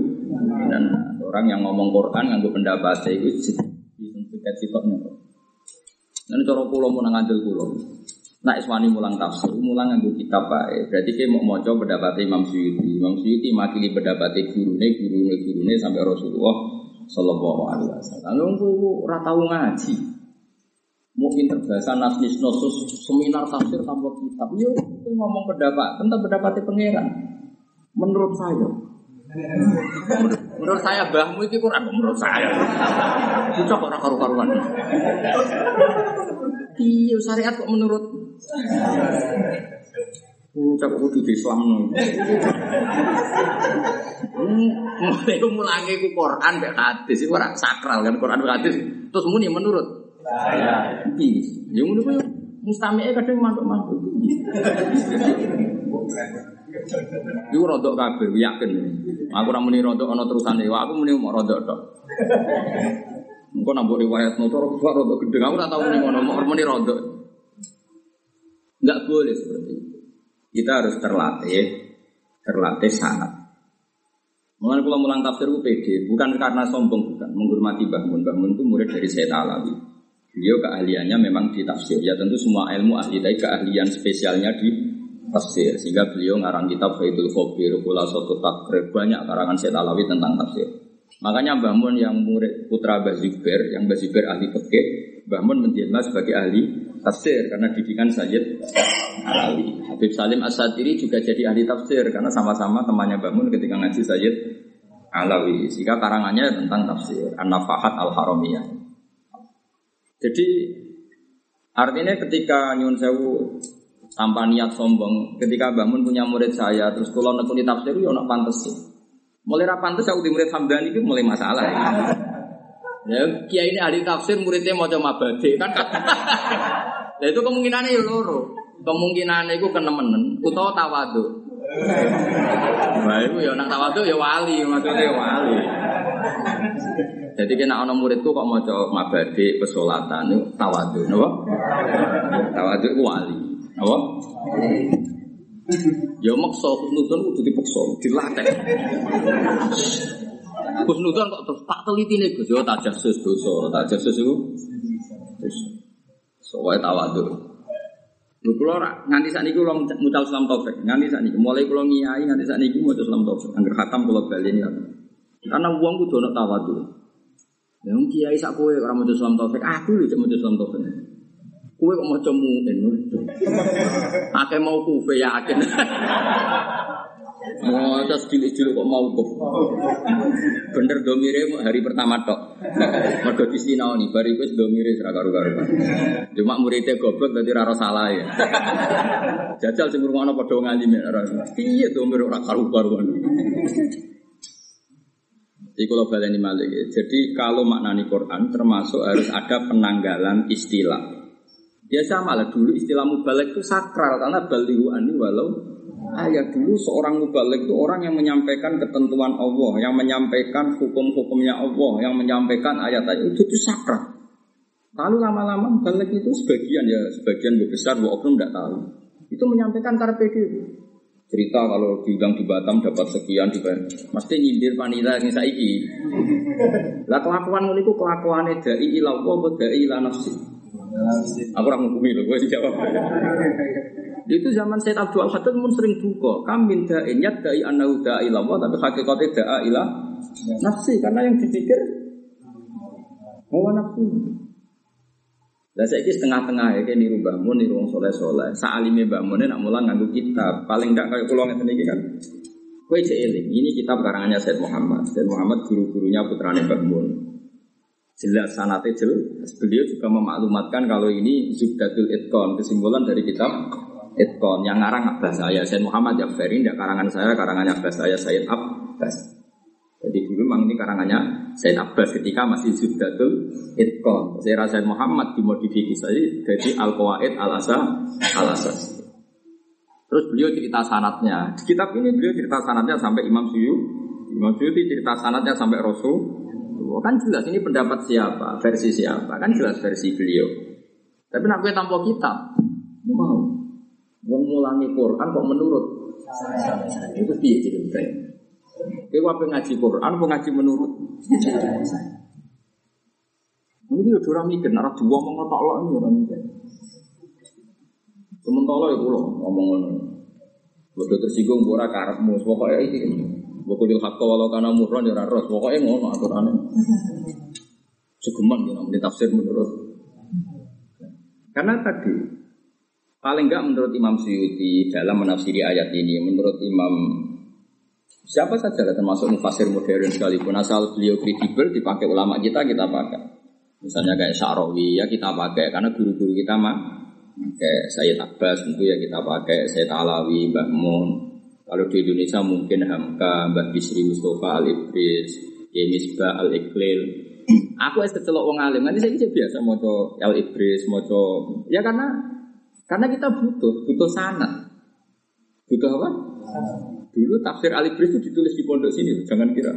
dan orang yang ngomong Quran nganggo pendapat itu tiket sitoknya. Dan cara kula mau ngandel kula. Nak iswani mulang tafsir, mulang nganggo kitab bae. Berarti kayak mau maca pendapat Imam Suyuti. Imam Suyuti makili pendapat gurune, gurune, gurune sampai Rasulullah Sallallahu Alaihi Wasallam. Lalu ora tau ngaji. Mungkin terbahasa nasnis nosus seminar tafsir tanpa kitab. Yuk itu ngomong pendapat tentang pendapatnya pangeran. Menurut saya, menurut saya bahmu itu kurang menurut saya. Itu kok karu-karuan. Iya syariat kok menurut Ucap kudu di Islam Mulai mulangi ku Quran mek hadis iku ora sakral kan Quran mek hadis terus muni menurut saya. Iya. Ya ngono kuwi mustami'e kadang mantuk-mantuk. Iku rodok kabeh yakin. Aku ora muni rodok ana terusane, aku muni mau rodok tok. Engko nambah riwayat motor gua rodok gedeng, aku ora tau muni ngono, mau muni rodok. Enggak boleh seperti itu. Kita harus terlatih, terlatih sangat. Mengenai kalau mulang tafsir itu pede, bukan karena sombong, bukan menghormati. Mbah Mun itu murid dari Sayyid Alawi. Beliau keahliannya memang di tafsir. Ya tentu semua ilmu ahli, tapi keahlian spesialnya di tafsir. Sehingga beliau ngarang kitab Faidul Khobir, Kula Soto Takrib, banyak karangan Sayyid Alawi tentang tafsir. Makanya Mbah Mun yang murid putra Mbah Zubair, yang Mbah Zubair ahli fikih, Mbah Mun menjelma sebagai ahli tafsir karena didikan Sayyid Alawi. Habib Salim As-Satiri juga jadi ahli tafsir karena sama-sama temannya Bangun ketika ngaji Sayyid Alawi. Sehingga karangannya tentang tafsir An-Nafahat Al-Haramiyah. Jadi artinya ketika Nyun Sewu tanpa niat sombong, ketika Bangun punya murid saya, terus kalau nekuni tafsir, ya nak pantas sih. Mulai rapantes aku di murid Hamdani itu mulai masalah ya. Ya, kiai ini ahli tafsir muridnya mau coba mabade kan. Nah itu kemungkinannya ya loro. Kemungkinannya itu kenemenen utawa tawadu. Nah itu ya nak tawadu ya wali, maksudnya ya wali. Jadi kena ana muridku kok mau coba mabade pesolatan itu tawadu, napa? Tawadu itu wali, napa? Ya maksa husnudon kudu dipaksa, dilatih. Husnudon kok terus tak teliti nih Gus, yo tak jasus dosa, tak jasus itu. Terus soalnya tawadhu. Lu kula nganti sakniki kula mucal Islam taufik, nganti sakniki mulai kula ngiyai nganti sakniki maca Islam taufik, angger khatam kula baleni. Karena uang kudu ana tawadhu. Ya kiai sak kowe ora maca Islam taufik, aku lho maca Islam taufik. Kowe kok maca mu'min. Akeh mau kufe yakin. Mau atas cilik-cilik kok mau kok. Bener domire hari pertama tok. Mergo nih, baru iku domire serak karu-karu. Cuma muridnya goblok berarti raro salah ya. Jajal sing ngrungokno padha ngalim ya. Piye domire ora karu-karuan. Jadi kalau baleni malik maknani Quran termasuk harus ada penanggalan istilah. Ya sama lah dulu istilah mubalik itu sakral karena balihu ani walau ayat dulu seorang mubalik itu orang yang menyampaikan ketentuan Allah, yang menyampaikan hukum-hukumnya Allah, yang menyampaikan ayat-ayat itu itu sakral. Lalu lama-lama balik itu sebagian ya, sebagian besar, bu oknum tidak tahu. Itu menyampaikan karpe itu. Cerita kalau diundang di Batam dapat sekian dibayar. Mesti nyindir panita yang saiki. Lah kelakuan itu kelakuan dai ila Allah, dai ila nafsi. Aku orang menghukumi loh, gue dijawab. Itu zaman Said Abdul Haddad pun sering buka. Kamin da'in yad da'i annahu da'i Allah, tapi hakikatnya da'a ilah nafsi. Karena yang dipikir hawa nafsu. Lah saya ini setengah-tengah ya, kayak niru bangun, niru wong soleh soleh. Saalime bangunnya nak mulang nganggu kitab. Paling tidak kayak pulau ngeten kan. Kue eling. Ini kitab karangannya Said Muhammad. Said Muhammad guru-gurunya putrane bangun. Jelas sanate jelas. Beliau juga memaklumatkan kalau ini Zubdatul Itkon, kesimpulan dari kitab Itkon yang ngarang Abbas saya Said Muhammad Jafari tidak karangan saya karangannya Abbas saya Said Abbas jadi dulu memang ini karangannya Said Abbas ketika masih Zubdatul Itkon saya Said Muhammad dimodifikasi jadi Al Qawaid Al Asa Al Asas terus beliau cerita sanatnya. Di kitab ini beliau cerita sanatnya sampai Imam Suyu Imam Suyu cerita sanatnya sampai Rasul kan jelas ini pendapat siapa versi siapa? Kan jelas versi beliau. Tapi nak gue tanpa kitab mau. Wong mulangi Quran kok menurut? Itu piye jadi. Kowe apa ngaji Quran apa ngaji menurut? Ini udah orang mikir, nara dua ngomong ngotak lo ini orang mikir. Sementara ya pulau ngomong ngono. Bodoh tersinggung ora karepmu, pokoknya iki. Bokudil hakka walau kana murran ya ros, pokoknya ngono aturannya. Segeman ya namanya tafsir menurut. Karena tadi Paling enggak menurut Imam Suyuti dalam menafsiri ayat ini, menurut Imam siapa saja lah termasuk mufasir modern sekalipun asal beliau kredibel dipakai ulama kita kita pakai. Misalnya kayak Syarawi ya kita pakai karena guru-guru kita mah kayak Sayyid Abbas tentu ya kita pakai Sayyid Alawi, Mbah Mun. Kalau di Indonesia mungkin Hamka, Mbah Bisri Mustafa Al Ibris, Yemisba Al Iqlil. Aku es kecelok wong alim, nanti saya biasa mau Al Ibris, mau ya karena karena kita butuh, butuh sanat. Butuh apa? Dulu tafsir Al itu ditulis di pondok sini, jangan kira.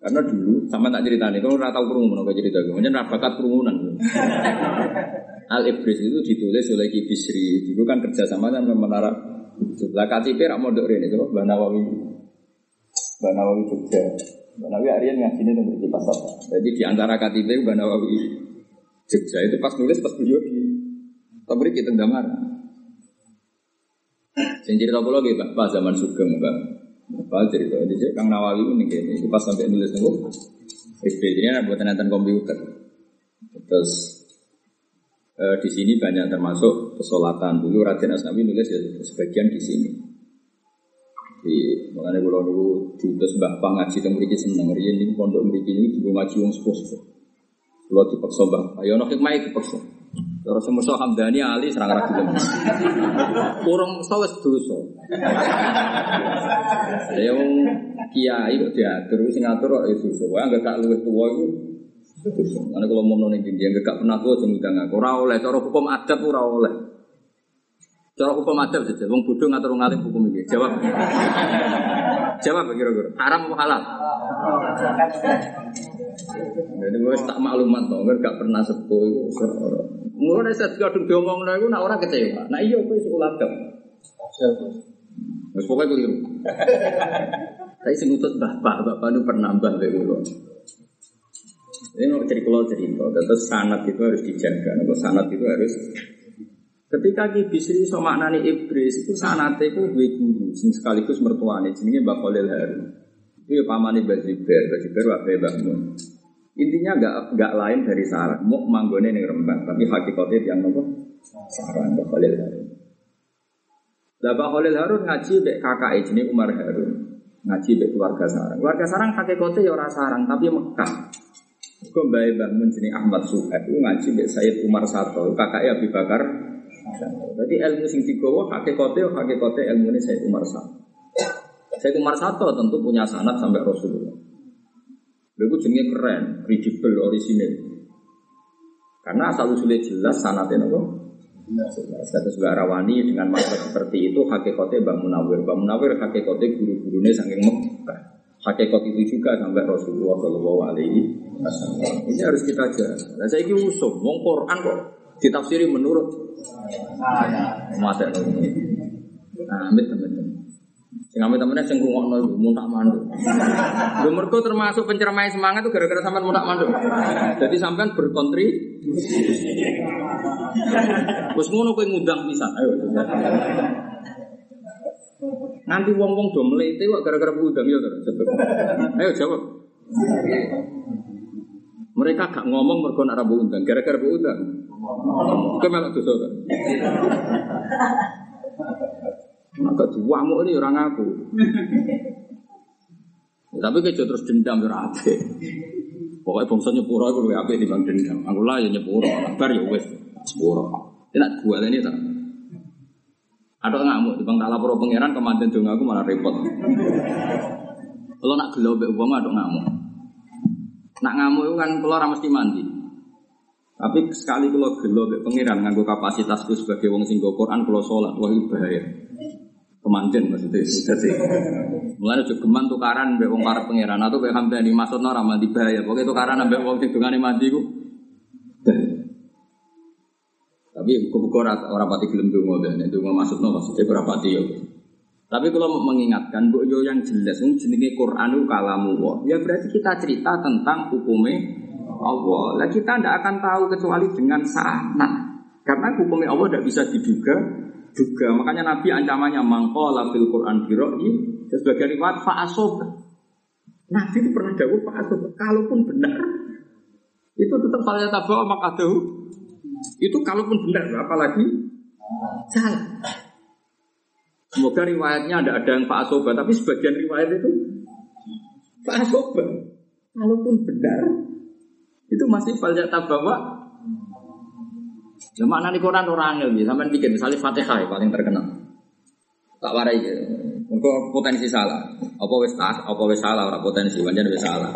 Karena dulu sama tak cerita nih, kalau nggak tahu kerumunan, kalau cerita gue, macam bakat kerumunan. Al Ibris itu ditulis oleh Ki Bisri. Dulu kan kerja sama dengan menara. Lah KTP rak mondok ini, coba Mbak Nawawi. Mbak Nawawi Jogja. Mbak Nawawi Aryan ngaji ini di pasar. Jadi di antara KTP Mbak Nawawi Jogja itu pas nulis pas beliau di tapi kita damar. Sing cerita kula nggih Pak zaman Sugeng, Pak. Pak cerita di sini Kang Nawawi ini gini, itu pas sampai nulis nunggu SD ini ada buat nonton komputer. Terus eh, di sini banyak termasuk pesolatan dulu Raden Asnawi nulis ya sebagian di sini. Di makanya kalau dulu diutus Mbah Pang ngaji teng mriki seneng riyen ini pondok mriki ini juga ngaji wong sepuh-sepuh. Kalau dipaksa Mbah, ayo nek hikmah dipaksa. Terus musuh Hamdani Ali serang ra gelem. Kurang musuh wis dosa. Ya wong kiai kok diatur sing ngatur kok itu dosa. Wae anggere gak luwih tuwa dosa. Ana kalau mau ning ndi anggere gak pernah tuwa jeng udang aku. Ora oleh cara hukum adat ora oleh. Cara hukum adat saja, wong bodoh ngatur ngalim hukum iki. Jawab. Jawab kira-kira. Haram atau halal? Jadi gue tak maklumat dong, gak pernah sepuh itu. Mulai saya kadung diomong nah, nak orang kecewa. Nah iya, gue sekolah dong. Terus pokoknya keliru. Tapi sing utus bapak, bapak pernah mbah dulu. Ini mau cerita kalau cerita, terus sanat itu harus dijaga. Kalau sanat itu harus Ketika Ki Bisri so maknani iblis itu sanate itu dua guru, sing sekaligus mertuane jenenge Mbak Khalil Haru. Itu ya pamane Mbak Zubair, Mbak Zubair wae Mbak Mun. Intinya enggak enggak lain dari sarang, mau manggone ning Rembang, tapi hakikatnya yang nopo sarang Mbak Khalil Haru. Lah Khalil Harun ngaji mbek kakak jenenge Umar Harun. Ngaji mbek keluarga sarang. Keluarga sarang hakikate ya ora sarang tapi Mekah. Kok mbak bangun jenenge Ahmad Suhaib ngaji mbek Sayyid Umar Sato, kakaknya Abu Bakar. Jadi ilmu sing digawa hakikate hakikate ilmune Sayyid Umar Sato. Sayyid Umar Sato tentu punya sanad sampai Rasulullah. Lalu jenenge keren, credible, orisinil. Karena asal usulnya jelas sanatnya nopo Status Mbak Rawani dengan makna seperti itu hakikatnya Mbak Munawir. Mbak Munawir hakikatnya guru-gurunya saking Mekah. Hakikat itu juga sampai Rasulullah Shallallahu Alaihi Wasallam. Ini harus kita jaga. Nah, saya ini usum, wong Quran kok ditafsiri menurut masa Nah, amit. Sing amit temennya sing rungokno iku muntak manduk. Lho mergo termasuk penceramai semangat itu gara-gara sampean muntak manduk. Jadi sampean berkontribusi. Wes ngono kowe ngundang pisan. Ayo. Nanti wong-wong do mlete kok gara-gara ngundang ya to. Ayo jawab. Mereka gak ngomong mergo nak rabu undang, gara-gara bu undang. Kowe melok dosa Maka duamu ini orang aku. Tapi kejo terus dendam ya ape. Pokoknya bangsa nyepuro aku lebih ape dibanding dendam. Aku lah ya nyepuro, kabar ya wes sepuro. Tidak gua ini tak. Ada ngamuk, di bang tak lapor pangeran kemanten dong aku malah repot. Kalau nak gelau be uang ada ngamuk. Nak ngamuk itu kan keluar mesti mandi. Tapi sekali kalau gelo be pangeran nganggo kapasitasku sebagai wong sing Quran kalau sholat wah itu bahaya. Kemanten maksudnya jadi mulai juga geman tukaran be wong karep pangeran atau be hamba di maksudnya ramah di bahaya. Pokoknya tukaran ambek wong sing dungane mandi ku. Tapi buku-buku orang pati gelem dongo dan itu maksudnya maksudnya berapa ya. Tapi kalau mengingatkan bu yo yang jelas, jenenge Quran kalamu. Ya berarti kita cerita tentang hukumnya Allah. Lah kita tidak akan tahu kecuali dengan sanad. Karena hukumnya Allah tidak bisa diduga juga. Makanya Nabi ancamannya mangkola fil Quran biroi. Sebagai riwayat fa'asoba. Nabi itu pernah dawuh fa'asoba. Kalaupun benar, itu tetap falya tabawa makadahu itu kalaupun benar, apalagi salah. Semoga riwayatnya ada ada yang Pak Asoba, tapi sebagian riwayat itu Pak Asoba. Kalaupun benar, itu masih banyak tabawa. Ya makna di Quran orang angel ya, sampai bikin misalnya Fatihah yang paling terkenal. Tak warai ya. Untuk potensi salah. Apa wis apa wis salah ora potensi, pancen wis salah.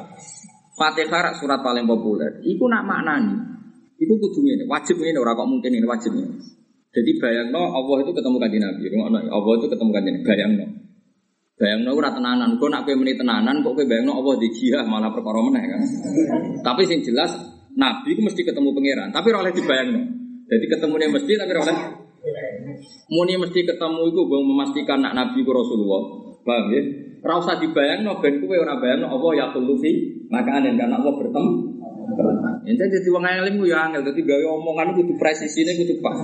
Fatihah surat paling populer. Iku nak maknani. Iku kudu ini, wajib ini ora kok mungkin ini wajib ini. Jadi bayangno Allah itu ketemu kanjeng Nabi. Allah itu ketemu kanjeng bayangno. Bayangno ora tenanan, kok nak kowe meni tenanan kok kowe bayangno Allah di jihad malah perkara meneh kan. tapi sing jelas Nabi itu mesti ketemu pangeran, tapi ora oleh dibayangno. Jadi ketemunya mesti tapi ora oleh Muni mesti ketemu itu bang memastikan nak Nabi ku Rasulullah. Paham ya? Ora usah dibayangno ben kowe ora bayangno Allah ya khulufi makanan karena Allah bertemu Ini jadi wong alim ku ya angel, dadi gawe omongan kudu presisine kudu pas.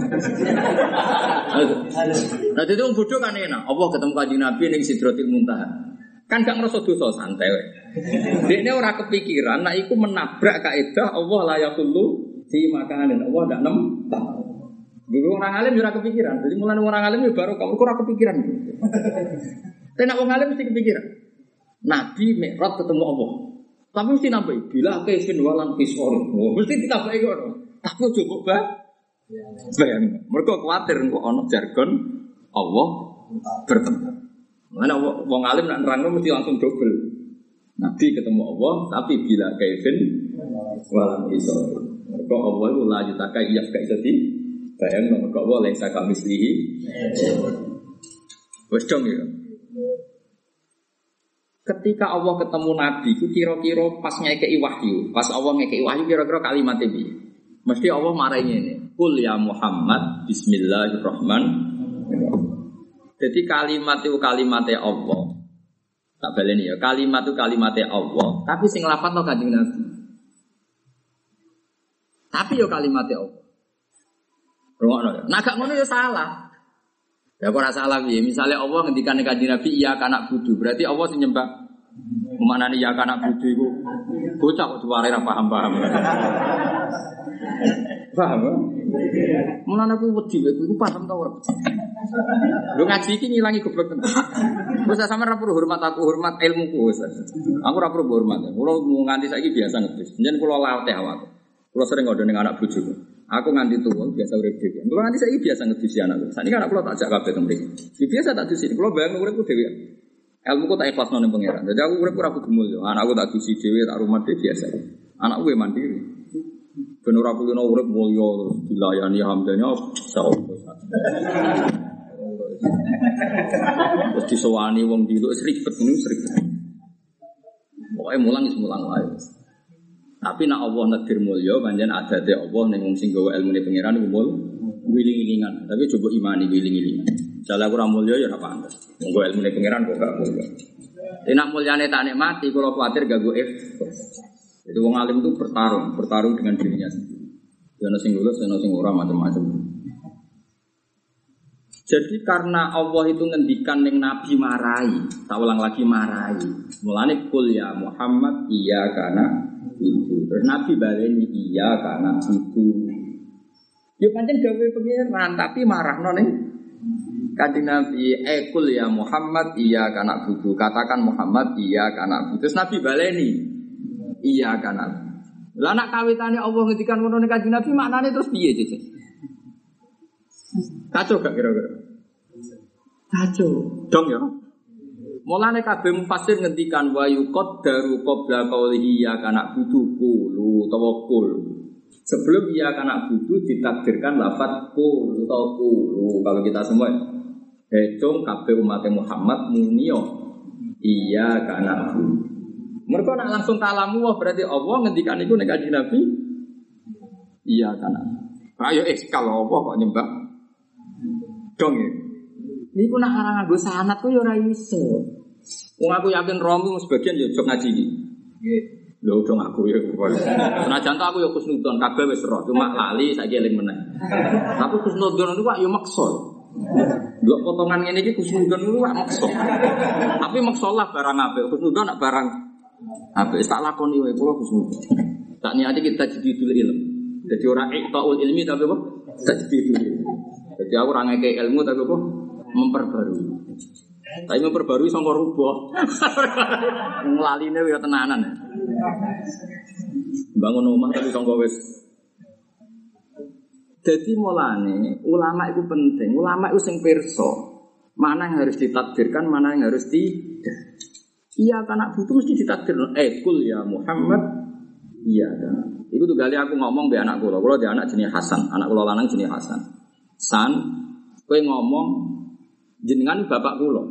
Nah, jadi wong bodoh kan enak. Allah ketemu kanjeng Nabi ning Sidratil Muntaha. Kan gak ngerasa dosa santai wae. Dekne ora kepikiran nek iku menabrak kaidah Allah la yaqulu fi makanin. Allah ndak nem. Dulu orang alim ora kepikiran. Jadi mulai orang alim ya baru kamu ora kepikiran. Tapi nak wong alim mesti kepikiran. Nabi Mi'raj ketemu Allah. Tapi mesti nambahi bila kaifin walan kisor. Oh, mesti ditambahi kok. Tapi ojo kok ba. Bayang. Mereka khawatir kok ono jargon Allah bertemu. Mana wong alim nak nerangno mesti langsung double. Nabi ketemu Allah, tapi bila kaifin walan kisor. Mereka Allah itu la yutaka iya gak iso di bayang mereka Allah laisa kamislihi. Wes dong ya. Ketika Allah ketemu Nabi, itu kira-kira pas ngekei wahyu, pas Allah ngekei wahyu kira-kira kalimat ini. Mesti Allah marahnya ini. Kul ya Muhammad, Bismillahirrahmanirrahim. Jadi kalimat itu kalimatnya Allah. Tak balik ya, kalimat itu kalimatnya Allah. Tapi sing lafat lo kanjeng Nabi. Tapi yo kalimatnya Allah. Ya. Nah gak ngono ya salah. Ya kok salah ya. Misalnya Allah ngendikan kanjeng Nabi iya kanak budu, berarti Allah sing nyembah Mana nih ya kanak budu itu bocah kok diware ra paham paham. Paham? Mulane aku wedi aku paham ta ora. Lu ngaji iki ngilangi goblok tenan. Wis sama ra perlu hormat aku, hormat ilmuku wis. Aku ra perlu hormat. Kulo mau nganti saiki biasa ngedus. Njen kulo latih awak. Kulo sering ngodo ning anak bojoku. Aku nganti tuwa biasa urip dhewe. Kulo nganti saiki biasa ngedus anakku. Sakniki anak kulo tak jak kabeh teng mriki. Biasa tak dusi. Kulo bayang uripku dhewe. Ilmu ku tak ikhlas ning pangeran. Jadi aku urip ora kudu mulya. Anakku tak dusi dhewe, tak rumah dhewe biasa. Anakku mandiri. Ben ora kulino urip mulya terus dilayani hamdanya sapa. Terus disowani wong di wis ribet wis ribet. Pokoknya mulang is mulang wae. Tapi nak Allah nadir mulya panjen adate Allah ning wong sing gawe ilmune pangeran iku mul wiling-wilingan. Tapi coba imani wiling-wilingan. Salah ora mulya ya ora pantes. Wong gawe ilmune pangeran kok gak mulya. Tapi nak mulyane tak nikmati kalau khawatir gak gue Jadi wong alim itu bertarung, bertarung dengan dirinya sendiri. Ya sing lulus, ana sing ora macam-macam. Jadi karena Allah itu ngendikan yang Nabi marai, tak ulang lagi marai. Mulane kul ya Muhammad iya karena itu. Terus Nabi baleni iya karena itu. Ya pancen gawe pengiran tapi marah nih. Kanjeng Nabi ekul ya Muhammad iya karena butuh. Katakan Muhammad iya karena butuh. Terus Nabi baleni iya karena. Lah nak kawitane Allah ngendikan ngono ning Kanjeng Nabi maknane terus piye, Cece? Kacau gak kira-kira? Kacau. Dong ya. Mulane kabeh mufasir ngendikan wa yuqaddaru qabla qawlihi ya kana butuh kulu tawakkul. Sebelum ia kana butuh ditakdirkan lafat kul atau kulu. Kalau kita semua hitung kabeh umat Muhammad munio iya kana butuh. Mereka nak langsung kalamu wah berarti Allah ngendikan itu nek Nabi. Iya kana. Ayo eh kalau apa kok nyembah dong ya. Ini pun nak arang nganggo sanat kok ya ora iso. Wong aku yakin Romi sebagian ya jog ngaji iki. Lho dong aku ya. Senajan aku ya kusnudon kabeh wis roh, cuma lali saiki eling meneh. Tapi kusnudon itu kok ya maksa. Lho potongan ngene iki kusnudon itu kok maksa. Tapi maksa lah barang apik, kusnudon nak barang apik tak lakoni wae kula kusnudon. Tak niati kita jadi dulu ilmu. Jadi orang iktaul ilmi tapi apa? Tak jadi dulu. Jadi aku orang ngeke ilmu tapi apa? Memperbarui. Tapi memperbarui sama rubah. Ngelaline ya tenanan. Bangun rumah tapi sama wes. Jadi mulane ulama itu penting. Ulama itu sing perso. Mana yang harus ditakdirkan, mana yang harus tidak. Iya karena butuh mesti ditakdir. Eh kul ya Muhammad. Iya kan. Itu tuh kali aku ngomong be anak kulo. Kulo dia anak jenis Hasan. Anak kulo lanang jenis Hasan. San, kowe ngomong jenengan bapak kulo.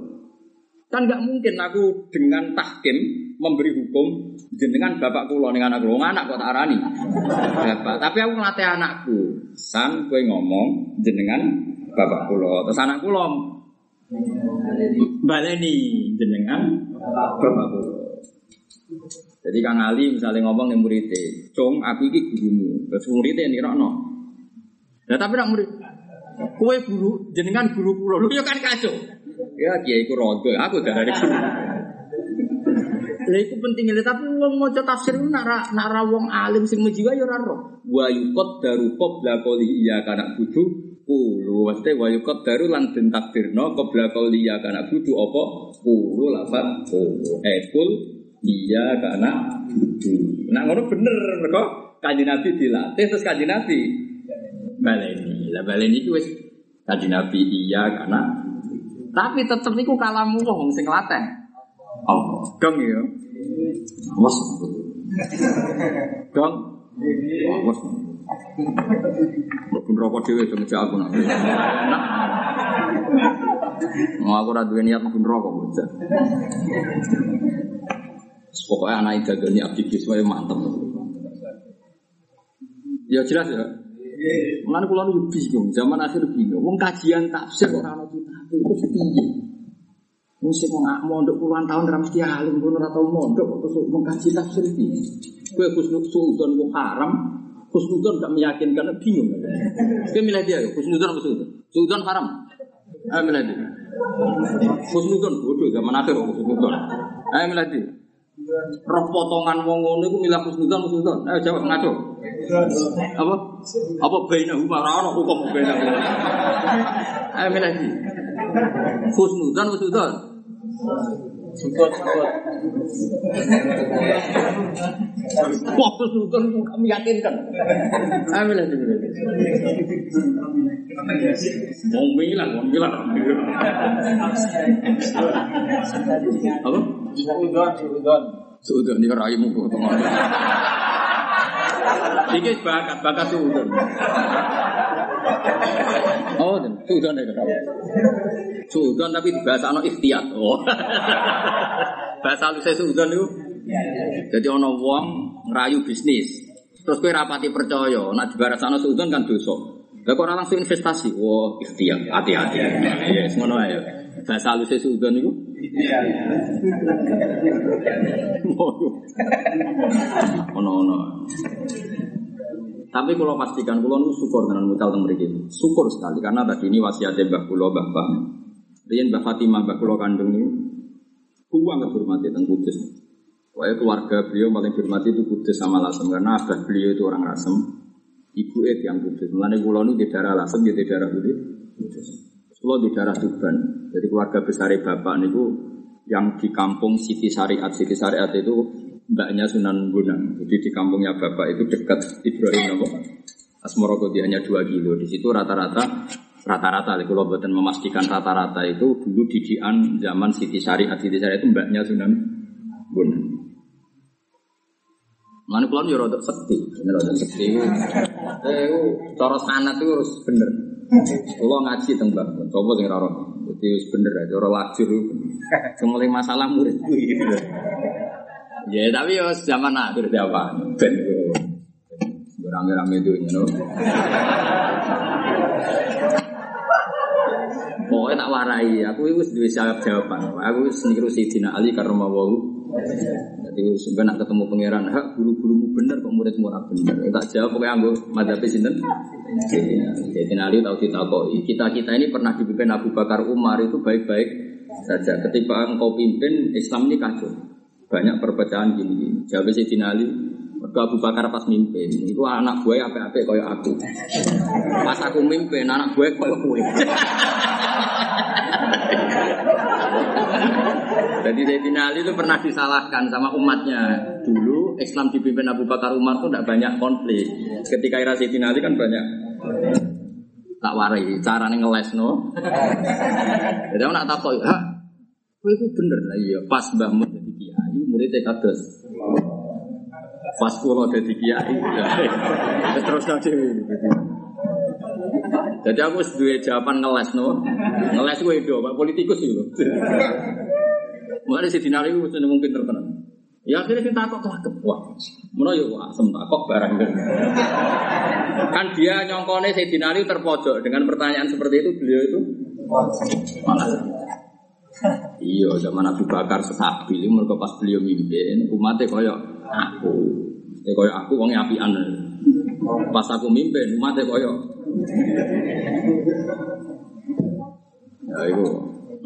Kan nggak mungkin aku dengan tahkim memberi hukum jenengan bapak kulo dengan anak kulo anak kok tak arani. Bapak. Tapi aku ngelatih anakku. San, kowe ngomong jenengan bapak kulo. Terus anak kulo baleni jenengan bapak kulo. Jadi Kang Ali misalnya ngomong nih muridnya, cung aku iki gurumu, terus muridnya nih no. Nah tapi nak murid, Kue guru, jenengan guru kulo, lu ya kan kacau. Ya kiai ku rodo, aku dari guru. Lah iku penting tapi wong maca tafsir ku nara nara wong alim sing mejiwa ya ora roh. Wa yuqad daru qabla qawli iya kana budu kulo. Maksudnya wa yuqad daru lan den takdirno qabla qawli iya kana budu apa kulo lafat kulo. Eh kul iya kana budu. Nah ngono bener mergo kanjeng Nabi dilatih terus kanjeng Nabi baleni. Lah baleni itu wis kanjeng Nabi iya karena tapi tetep niku kalamu wong sing laten. Oh, dong ya. Mas. Dong. Mas. Mbok rokok dhewe dong aku nak. Mau aku ora duwe niat pun rokok bocah. Pokoknya anak itu gani aktivis mantep. Ya jelas ya. Mulane kula nu bingung, zaman akhir bingung. Wong kajian tafsir ora ono kitab itu piye? Wong sing mau mondok puluhan tahun ora mesti alim, pun ora tau mondok terus mengkaji tafsir iki. Kowe kusnul sultan wong haram, kusnudon gak meyakinkan bingung. Kowe milih dia, kusnudon apa sultan? Sultan haram. Ayo milih dia. Kusnudon bodoh zaman akhir kusnudon. Ayo milih dia. Roh potongan wong ngono iku milah husnudzon husnudzon. Ayo jawab ngaco. Apa? Apa baina huma ora ono hukum baina. Ayo milah iki. Husnudzon husnudzon. Sukut, sukut. Husnudzon itu kami yakinkan. Ayo milah iki. Mau milah, mau milah. Apa? Suudon, suudon. Sudah ini raimu kok teman. Iki bakat bakat sudah. Oh, dan sudah nih kau. Sudah tapi di bahasa no ikhtiyat. Oh. bahasa lu saya sudah itu. Jadi ono wong ngerayu bisnis. Terus kowe rapati percaya, nak di bahasa no kan dosa. Lah kok ora langsung investasi? Wah, ikhtiyat, hati-hati. Ya, ngono ae. Bahasa lu saya sudah niku. Ono ono. Tapi kalau pastikan kalau nu syukur dengan mutal teng mriki. Syukur sekali karena tadi ini wasiatnya Mbah Kula Mbah Bang. Riyen Mbah Fatimah Mbah Kula kandung ini kuwang dihormati teng Kudus. Pokoknya keluarga beliau paling dihormati itu Kudus sama Lasem karena abah beliau itu orang Lasem. Ibu itu yang Kudus. Mulane kula nu di daerah Lasem di daerah Kudus. Kulo di daerah Tuban. Jadi keluarga besar bapak niku yang di kampung Siti Syariat. Siti Syariat itu mbaknya Sunan Bonang. Jadi di kampungnya bapak itu dekat Ibrahim Nopo. Asmoro hanya 2 kilo. Di situ rata-rata rata-rata kalau buatan memastikan rata-rata itu dulu didian zaman Siti Syariat. Siti Syariat itu mbaknya Sunan Bonang. Mana kulon yo rada sekti, ini rada sekti. Eh, cara sanat itu harus bener. Kalau ngaji teng Mbak, coba sing ora Jadi wis bener aja ora lajur. Semule masalah murid kuwi. Ya tapi yo zaman akhir apa? Ben yo. Rame-rame itu know. Pokoknya tak warai, aku itu duwe jawab jawaban. Aku wis niru Sayyidina Ali karena mau Jadi sebenarnya nak ketemu pangeran, hak guru-gurumu bener kok muridmu ora bener. Tak jawab pokoknya anggo madzhab sinten. Jadi Ali tahu ditakoi. Kita kita ini pernah dipimpin Abu Bakar Umar itu baik-baik saja. Ketika engkau pimpin Islam ini kacau. Banyak perpecahan gini. Jawab Sayyidina Ali, Mergo Abu Bakar pas mimpin, itu anak gue apik-apik kaya aku. Pas aku mimpin, anak gue kaya kowe. Jadi Sayyidina Ali itu pernah disalahkan sama umatnya. Dulu Islam dipimpin Abu Bakar Umar itu tidak banyak konflik. Ketika era Sayyidina Ali kan banyak tak warai carane ngeles no. Jadi aku nak takut, kowe itu bener lah iya. Pas mbahmu jadi kiai, muridnya kados. Pas kulo jadi kiai, terus nanti. Jadi aku duwe jawaban ngeles no. Ngeles gue itu, politikus itu. Mulai si dinari itu seneng pinter tenan. Ya akhirnya kita kok kelakep. Mana ya wah, semtak kok barang. kan dia nyongkone si dinari terpojok dengan pertanyaan seperti itu beliau itu malah. Iya, zaman Abu Bakar sesapi, mereka pas beliau mimpin, umatnya koyok aku. Ya koyok aku, wongnya apian. Pas aku mimpin, umatnya koyok Ya itu.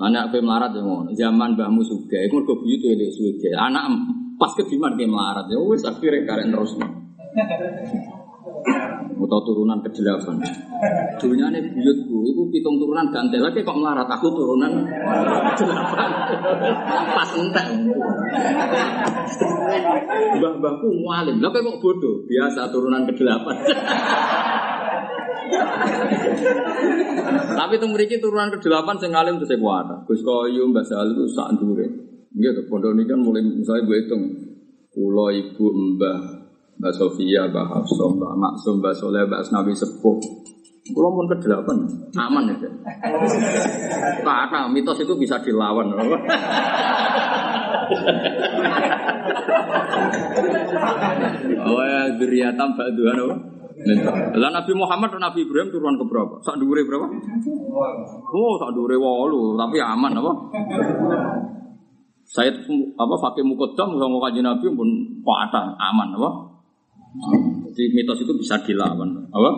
Anak pe melarat ya ngono. Zaman Mbahmu Suga iku mergo buyut elek suwe. Anak pas kediman ke melarat ya wis akhire karek terus. Atau turunan ke delapan. Dunia ini buyutku, itu pitung turunan gantel lagi kok melarat aku turunan delapan. Pas entek. Mbah-mbahku mualim, lah kok bodoh, biasa turunan ke delapan. Tapi itu memiliki turunan ke-8 sing alim itu saya kuat. Gus Koyum, Mbak itu sak dure. Gitu, pondok ini kan mulai misalnya gue hitung Pulau Ibu Mbah Mbak Sofia, Mbak Hafsah, Mbak Maksum, Mbak Soleh, Mbak Asnawi Sepuh Pulau pun ke-8, aman ya Karena mitos itu bisa dilawan Oh ya, duriatam Mbak Tuhan apa? Lah Nabi Muhammad dan Nabi Ibrahim turun ke berapa? Sak dhuwure berapa? Oh, sak dhuwure 8, tapi aman apa? Saya apa fakih mukodam sama kaji Nabi pun patah aman apa? Jadi mitos itu bisa dilawan, apa?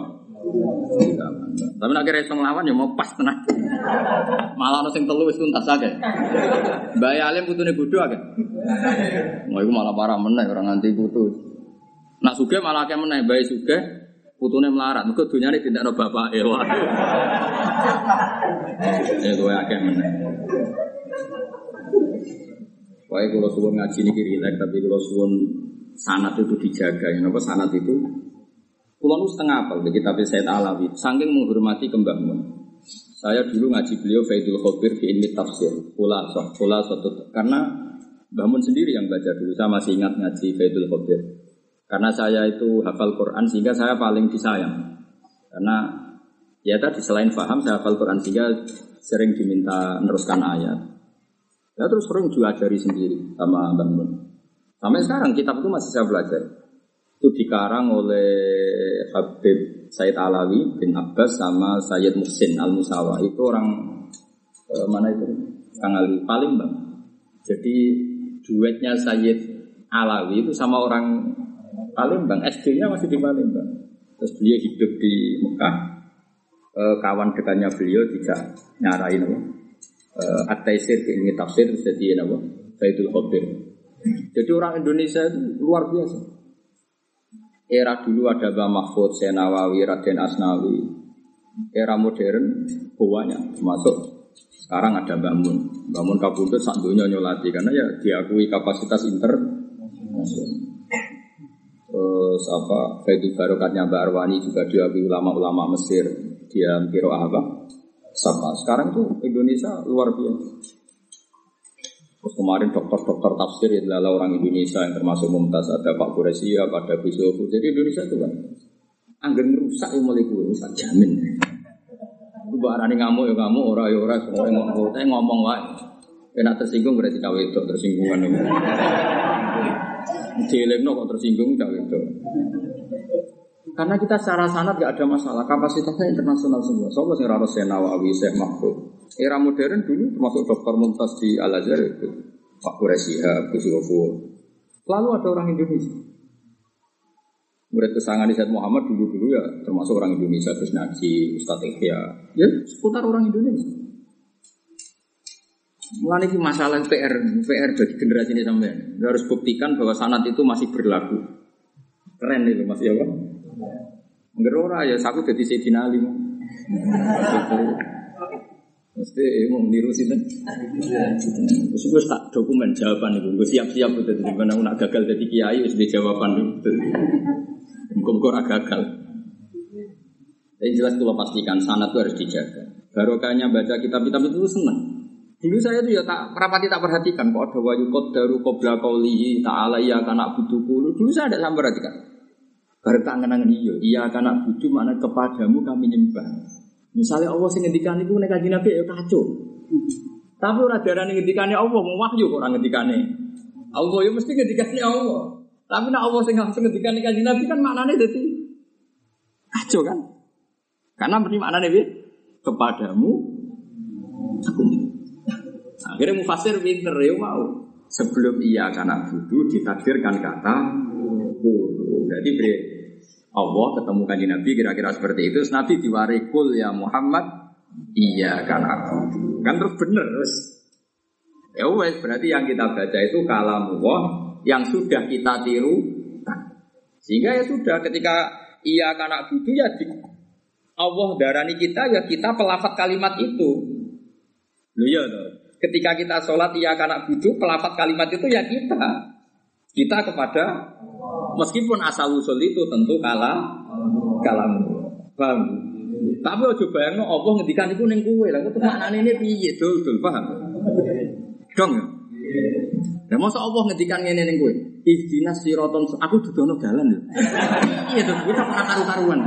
Tapi nak kira iso nglawan ya mau pas tenang. Malah ono sing telu wis tuntas akeh. Mbak Alim putune bodho akeh. Mau iku malah parah meneh orang nganti putu. Nak sugih malah akeh meneh bae sugih putune melarat. Mergo dunyane dindakno bapake. Waduh. Ya kowe akeh meneh. Pokoknya kalau suwun ngaji ini rileks, tapi kalau suwun sanat itu dijaga. Ya, apa sanat itu? Kulon setengah apal di kitab Said Alawi. Saking menghormati kembangun. Saya dulu ngaji beliau Faidul Khobir di ilmi tafsir. Pula pula suatu karena Bangun sendiri yang baca dulu. Saya masih ingat ngaji Faidul Khobir. Karena saya itu hafal Quran sehingga saya paling disayang. Karena ya tadi selain paham saya hafal Quran sehingga sering diminta meneruskan ayat. Ya terus sering diajari sendiri sama Mbak Mun. Sampai sekarang kitab itu masih saya belajar. Itu dikarang oleh Habib Said Alawi bin Abbas sama Sayyid Muhsin Al Musawa. Itu orang eh, mana itu? Kang Ali Palembang. Jadi duetnya Sayyid Alawi itu sama orang Palembang. SD-nya masih di Palembang. Terus beliau hidup di Mekah. Eh, kawan dekatnya beliau tidak nyarain apa? uh, At-Taisir ilmi tafsir jadi apa? Faidul Khadir. Jadi orang Indonesia itu luar biasa. Era dulu ada Mbah Mahfud, Senawawi, Raden Asnawi. Era modern banyak termasuk sekarang ada Mbah Mun. Mbah Mun kabudut sak dunia nyolati karena ya diakui kapasitas internasional. Terus apa Faidul Barokatnya Mbak Arwani juga diakui ulama-ulama Mesir. Dia kira apa? Sama sekarang tuh Indonesia luar biasa. Terus kemarin dokter-dokter tafsir ya adalah orang Indonesia yang termasuk Mumtaz ada Pak Quresia, ada Bisofu. Jadi Indonesia itu kan angin rusak yang mulai rusak jamin. Itu barang ngamuk ya ngamuk, ora ya ora semua ngomong, saya ngomong wae. Kena tersinggung berarti cawe itu tersinggungan. Dielekno kok tersinggung cawe itu. Karena kita secara sanat gak ada masalah, kapasitasnya internasional semua. Soalnya sing raro Senawawi, Syekh Mahfud. Era modern dulu termasuk Dokter Mumtaz di Al Azhar itu, Pak Quraisyah, Gus. Lalu ada orang Indonesia. Murid kesangan Said Muhammad dulu-dulu ya termasuk orang Indonesia, Gus Naji, Ustadz Ikhya. Ya seputar orang Indonesia. Mulai ini masalah PR, PR bagi generasi ini sampai harus buktikan bahwa sanat itu masih berlaku. Keren itu masih apa? Enggak ora ya, aku jadi Sayyidina Ali. Mesti mau niru sih kan? Terus gue tak dokumen jawaban itu, gue siap-siap itu. Di mana nak gagal jadi kiai, sudah jawaban itu. Muka-muka gagal. Yang jelas itu pastikan sanat itu harus dijaga. Barokahnya baca kitab-kitab itu seneng. Dulu saya tuh ya tak rapati tak perhatikan kok ada wayu kobra kaulihi ta'ala ya kanak butuh Dulu saya ada sampai perhatikan. Baru tak ngenangan iya, iya karena butuh mana kepadamu kami nyembah. Misalnya Allah sing ngendikan iku nek kanjeng Nabi ya kacau. Tapi ora darane ngendikane Allah, mau wahyu kok ora ngendikane. Allah ya mesti ngendikane Allah. Tapi nek Allah sing langsung ngendikane kanjeng Nabi kan maknane dadi kacau kan? Karena berarti maknane piye? Kepadamu aku. Akhirnya mufasir pinter ya mau. Sebelum iya karena butuh ditakdirkan kata kulu. Jadi beri Allah ketemu kanji Nabi kira-kira seperti itu. Terus Nabi diwarikul ya Muhammad. Iya kan aku. Kan terus bener terus. Ya wes berarti yang kita baca itu kalam Allah yang sudah kita tiru. Sehingga ya sudah ketika iya kan aku ya di, Allah darani kita ya kita pelafat kalimat itu. Loh ya Ketika kita sholat iya kan aku pelafat kalimat itu ya kita. Kita kepada Meskipun asal usul itu tentu kalah kalam. Paham? Tapi ojo bayangno Allah ngendikan iku ning kowe. Lah kok maknane ini piye? Dul, dul paham? Dong. Ya masa Allah ngendikan ngene ning kowe. Ihdinas siraton aku dudono dalan lho. Iya to, kita ora karu-karuan.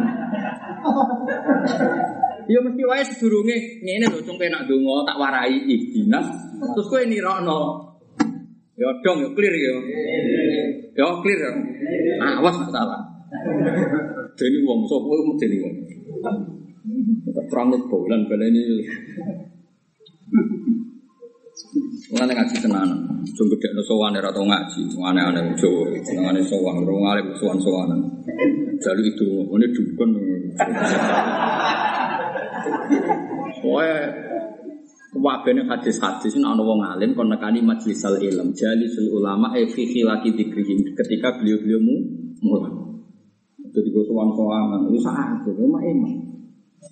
Ya mesti wae sedurunge ngene lho, cung penak donga tak warai ihdinas. Terus kowe nirokno Ya dong, ya clear ya. Ya clear ya. Awas nggak salah. Jadi wong sok kowe jadi wong. Terang bulan ini. Mulane ngaji tenan. Jung gedhe no sowan ora tau ngaji. Aneh-aneh Jawa. Senengane sowan, ora ngalih sowan-sowanan. Jaluk itu, ini dukun. Pokoknya Wabene hadis-hadis ini ana wong alim kon nekani majelis al ilm, jalisul ulama e fi khilaki dzikrihim ketika beliau-beliau mu mulai. Jadi gue sowan sowan itu saat itu emang emang.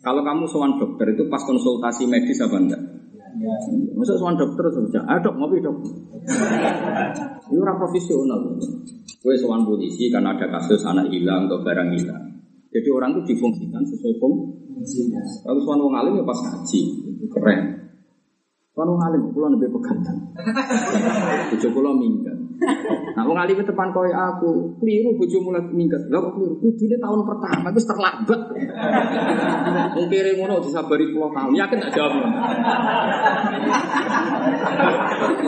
Kalau kamu sowan dokter itu pas konsultasi medis apa enggak? Masa sowan dokter saja, ah dok ngopi dok. Ini orang profesional. Gue sowan polisi karena ada kasus anak hilang atau barang hilang. Jadi orang itu difungsikan sesuai fungsi. Kalau sowan wong alim ya pas ngaji, keren. Kalau wong alim kula lebih pegantan. Bojo kula minggat. Nah wong alim depan koyo aku, keliru bojo mulai minggat. Lah kok keliru? Kudune tahun pertama wis terlambat. Kere ngono disabari 10 tahun. Yakin tak jawab.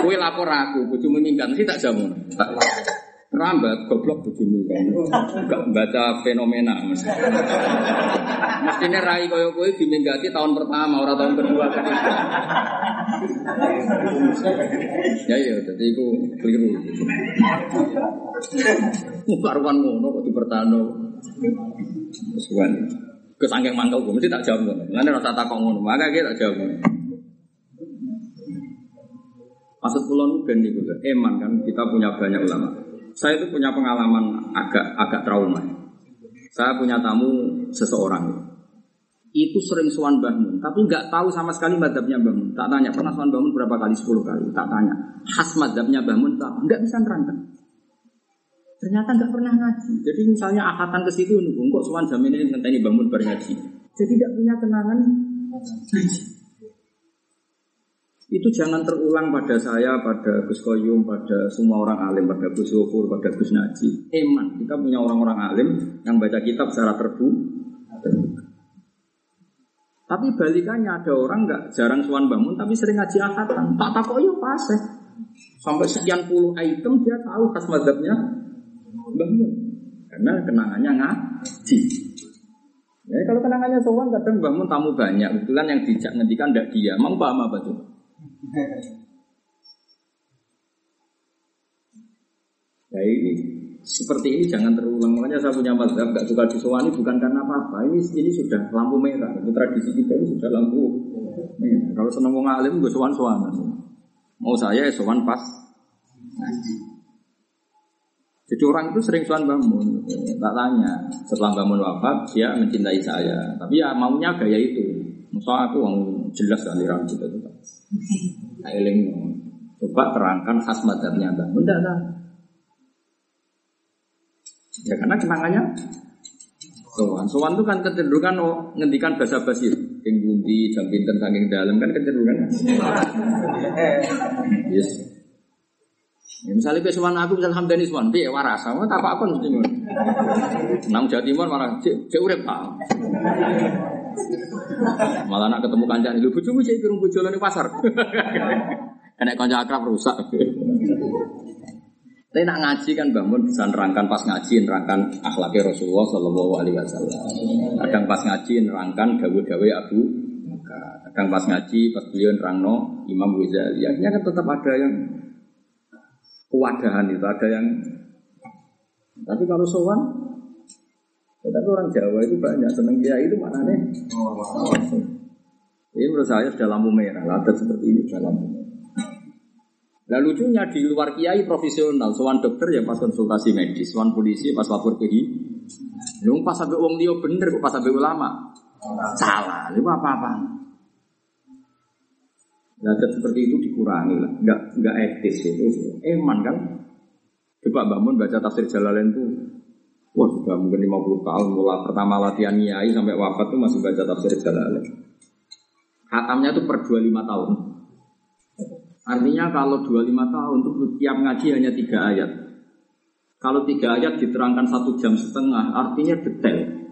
Kowe lapor aku, bojomu minggat mesti tak jawab. Tak Rambat, goblok bojomu kan. Gak baca fenomena. Mestinya rai koyo kowe diminggati tahun pertama, orang tahun kedua, ketiga. ya ya, jadi itu keliru. Karuan ngono kok dipertano. Kesuwan. Kesangking mangkel gue mesti tak jawab ngono. Lan rasa takok ngono, maka tak jawab ngono. Maksud kula nu ben eman kan kita punya banyak ulama. Saya itu punya pengalaman agak agak trauma. Saya punya tamu seseorang itu sering suan bangun, tapi nggak tahu sama sekali madhabnya bangun. Tak tanya pernah suan bangun berapa kali, 10 kali. Tak tanya khas madhabnya bangun, tak nggak bisa nerangkan. Ternyata nggak pernah ngaji. Jadi misalnya akatan ke situ, kok suan jam ini ngenteni bangun berngaji. Jadi tidak punya kenangan ngaji. Itu jangan terulang pada saya, pada Gus Koyum, pada semua orang alim, pada Gus Yofur, pada Gus Naji. Eman, kita punya orang-orang alim yang baca kitab secara terbuka. Tapi balikannya ada orang nggak jarang suan bangun tapi sering ngaji akatan. Tak takut ya pas Sampai sekian puluh item dia tahu khas madhabnya bangun. Karena kenangannya ngaji. Ya, kalau kenangannya sowan kadang bangun tamu banyak. Kebetulan yang dijak ngendikan tidak dia. Mau paham apa tuh? Ya ini seperti ini jangan terulang. Makanya saya punya mazhab gak suka disowani bukan karena apa-apa. Ini ini sudah lampu merah. Itu tradisi kita ini sudah lampu merah. Kalau seneng wong alim gue sowan sowanan. Mau saya ya sowan pas Jadi orang itu sering sowan bangun. Tak tanya. Setelah bangun wafat dia mencintai saya. Tapi ya maunya gaya itu. Masa aku yang jelas aliran kita Ailing coba terangkan khas madhabnya bangun. Tidak Ya karena kenangannya sowan. Sowan itu kan kecenderungan oh, ngendikan bahasa basi. Yang bunti, jam pinter, saking dalam kan kecenderungan. yes. Ya, misalnya ke sowan aku misalnya hamdani sowan, piye waras sama tak apa mesti ngono. Nang Jawa Timur malah cek urip Pak. Malah nak ketemu kancane lho bojomu cek kirung bojone pasar. Enek kanca akrab rusak. Tapi nak ngaji kan bangun bisa nerangkan pas ngaji nerangkan akhlaknya Rasulullah Shallallahu Alaihi Wasallam. Kadang pas ngaji nerangkan gawe-gawe Abu Kadang pas ngaji pas beliau nerangno Imam Ghazali. Akhirnya kan tetap ada yang kewadahan itu, ada yang tapi kalau sowan tapi orang Jawa itu banyak seneng dia itu mana nih? Ini menurut saya sudah lampu merah, ada seperti ini sudah lampu merah. Nah lucunya di luar kiai profesional, soal dokter ya pas konsultasi medis, soal polisi pas lapor ke hi. Lu pas sampai uang dia bener, pas sampai ulama salah, lu apa apa? Nah seperti itu dikurangi lah, nggak nggak etis itu, eman kan? Coba bangun baca tafsir Jalalain tuh, sudah mungkin 50 tahun mulai pertama latihan kiai sampai wafat tuh masih baca tafsir Jalalain. Hatamnya tuh per 25 tahun. Artinya kalau 25 tahun itu tiap ngaji hanya tiga ayat. Kalau tiga ayat diterangkan satu jam setengah, artinya detail.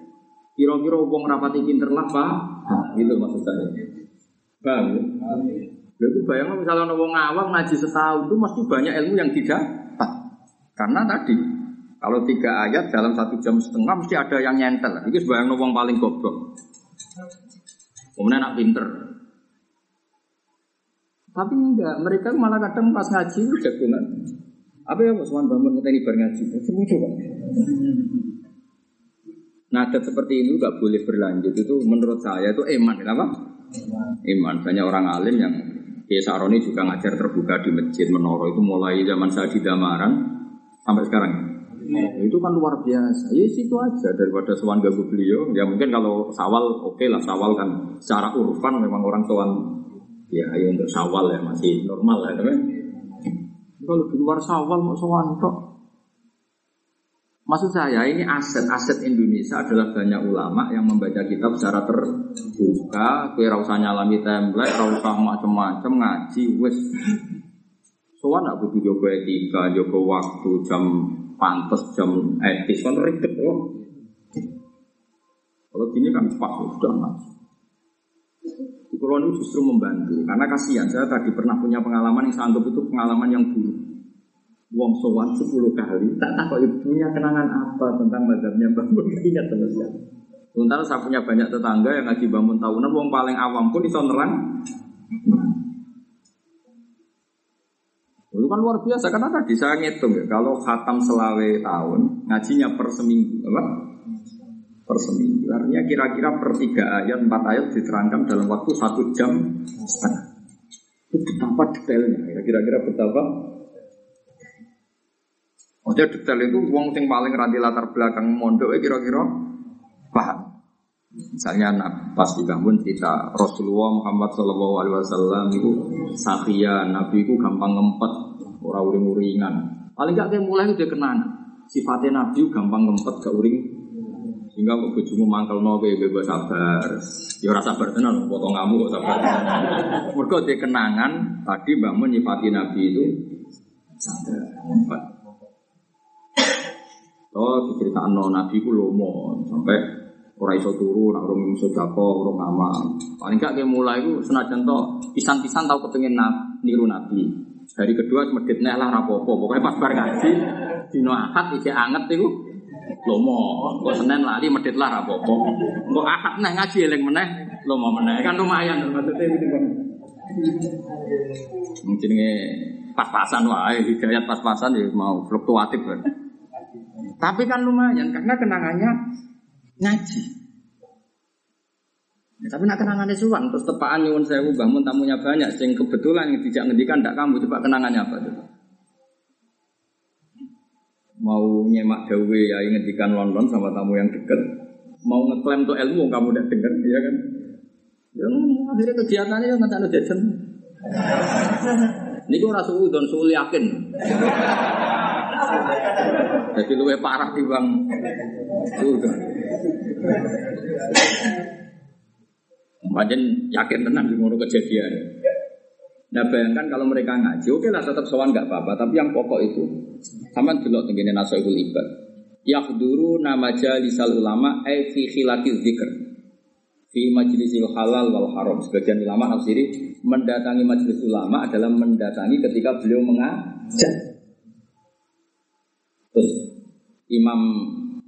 Kira-kira wong rapati pinter lah pak, gitu maksud saya. Bang, itu bayang misalnya wong awam ngaji setahun itu mesti banyak ilmu yang tidak Karena tadi kalau tiga ayat dalam satu jam setengah mesti ada yang nyentel. Itu bayang wong paling goblok. Kemudian nak pinter, tapi enggak, mereka malah kadang pas ngaji jagungan. Apa ya Mas bangun kita ini bar ngaji? Itu lucu kan? Nadat seperti ini nggak boleh berlanjut itu menurut saya itu iman, kenapa? Iman. Banyak orang alim yang Kiai Saroni juga ngajar terbuka di masjid Menoro itu mulai zaman saya di Damaran sampai sekarang. Itu kan luar biasa. Ya situ aja daripada sowan ganggu beliau. Ya mungkin kalau sawal oke lah sawal kan secara urfan memang orang sowan ya ayo untuk sawal ya masih normal lah teman. Kalau di luar sawal mau sowan kok Maksud saya ini aset-aset Indonesia adalah banyak ulama yang membaca kitab secara terbuka, kue usah nyalami template, usah macam-macam ngaji, wes. Soalnya nak butuh jogo etika, jogo waktu, jam pantas, jam etis, kan ribet oh. Kalau gini kan pas sudah ngaji. Kalau ini justru membantu, karena kasihan saya tadi pernah punya pengalaman yang saya anggap itu pengalaman yang buruk. Wong sowan sepuluh kali, tak tahu ibu punya kenangan apa tentang madhabnya bangun ingat sama sekali. Sementara saya punya banyak tetangga yang ngaji bangun tahunan, wong paling awam pun iso nerang. Itu kan luar biasa karena tadi saya ngitung ya, kalau khatam selawe tahun ngajinya per seminggu, apa? Per seminggu. Artinya kira-kira per tiga ayat, empat ayat diterangkan dalam waktu satu jam setengah. Itu betapa detailnya, ya kira-kira betapa Maksudnya detail itu wong sing paling ranti latar belakang mondok kira-kira paham. Misalnya pas dibangun cerita Rasulullah Muhammad Shallallahu Alaihi Wasallam itu sakya Nabi itu gampang ngempet orang uring uringan. Paling gak kayak mulai udah kenal sifatnya Nabi gampang ngempet gak uring sehingga kok bojomu mangkel no kayak bebas sabar. Ya rasa sabar tenan potong kamu kok sabar. Mergo dia kenangan tadi bangun nyifati Nabi itu sabar ngempet. Oh, diceritakan no, Nabi ku lomo sampai orang iso turu, nak urung sodako, urung amal. Paling gak kayak mulai itu senajan to pisan-pisan tahu kepengen na, niru Nabi. Hari kedua medit nih lah rapopo. Pokoknya pas bar ngaji, dino akad isi anget itu lomo. Kok senen lali medit lah rapopo. Kok akad nih ngaji eleng meneh, lomo meneh. Kan lumayan maksudnya. Mungkin pas-pasan wae, hidayat pas-pasan ya mau fluktuatif kan. Tapi kan lumayan karena kenangannya ngaji. Ya, tapi nak kenangannya suwan terus tepaan nyuwun sewu bangun tamunya banyak sing kebetulan yang tidak ngendikan tidak kamu coba kenangannya apa tuh? Mau nyemak dawe ya ngendikan London sama tamu yang deket mau ngeklaim tuh ilmu kamu udah denger ya kan? Ya akhirnya kegiatannya yang ada jajan. Ini gue rasa udon suul yakin. Jadi luwe parah di bang. Macam yakin tenang di mulu kejadian. Nah bayangkan kalau mereka ngaji, oke lah tetap sowan nggak apa-apa. Tapi yang pokok itu, sama dulu tenggine nasoibul ibad. Yakhduru nama jalisal ulama, eh fi khilati zikr. Fi majlisil halal wal haram. Sebagian ulama nafsiri mendatangi majelis ulama adalah mendatangi ketika beliau mengajar. Terus Imam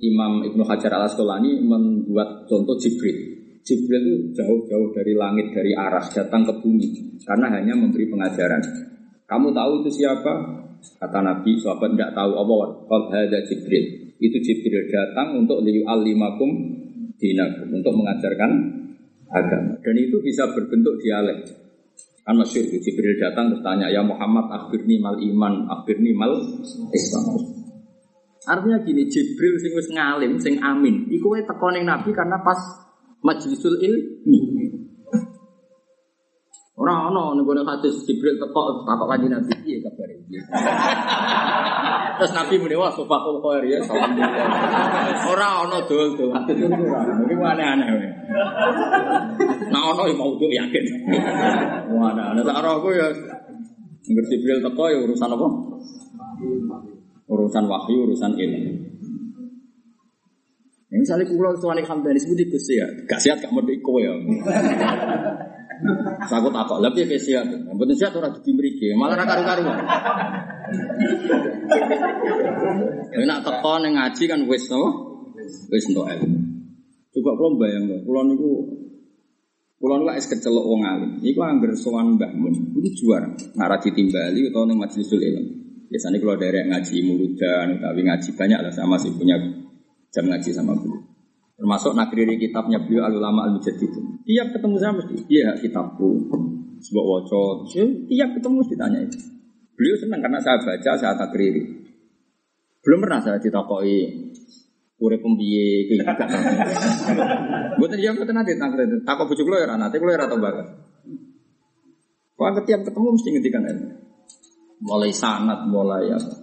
Imam Ibnu Hajar al Asqalani membuat contoh Jibril. Jibril itu jauh-jauh dari langit, dari aras, datang ke bumi. Karena hanya memberi pengajaran. Kamu tahu itu siapa? Kata Nabi, sahabat tidak tahu apa. Qad ada Jibril. Itu Jibril datang untuk liyu alimakum dinakum. Untuk mengajarkan agama. Dan itu bisa berbentuk dialek. Kan masyur, Jibril datang bertanya, Ya Muhammad, akhirni mal iman, akhirni mal Islam. Artinya gini, Jibril sing wis ngalim, sing amin, iku wae teko ning Nabi karena pas majlisul ilmi. Ora ono ning gone hadis Jibril teko takok kanjeng Nabi piye kabare. Terus Nabi muni wah sofakul khair ya salam. Ora ono dol dol. Iki aneh-aneh. Nah ono mau tuh yakin. Wah, ana tak ora aku ya Jibril teko ya urusan apa? Urusan wahyu, urusan ilmu. Ya, misalnya kulo suami hamdani sebut Gus ya, gak sehat gak mau iko ya. Aku takut lebih ke sehat. Betul sehat orang di mriki, malah ra karu-karuan. Ya nak teko ning ngaji kan wis to. Wis entuk ilmu. Coba bayang kulo niku Kulo niku es kecelok wong alim. Iku angger sowan Mbah Mun. Iku juara. Nara ditimbali utawa ning majlisul ilmu. Biasanya kalau dari ngaji muludan, tapi ngaji banyak lah sama sih punya jam ngaji sama guru. Termasuk nakriri kitabnya beliau al ulama al mujaddid. Tiap ketemu saya mesti, iya kitabku. Sebuah wocot, tiap ketemu mesti tanya itu. Beliau senang karena saya baca, saya takriri. Belum pernah saya ditakoi urip pembiye iki. Mboten ya mboten nate tak takok bojo ya nate kula ya ora tau banget. Wah tiap ketemu mesti ngendikan itu. Mulai sanat, mulai apa.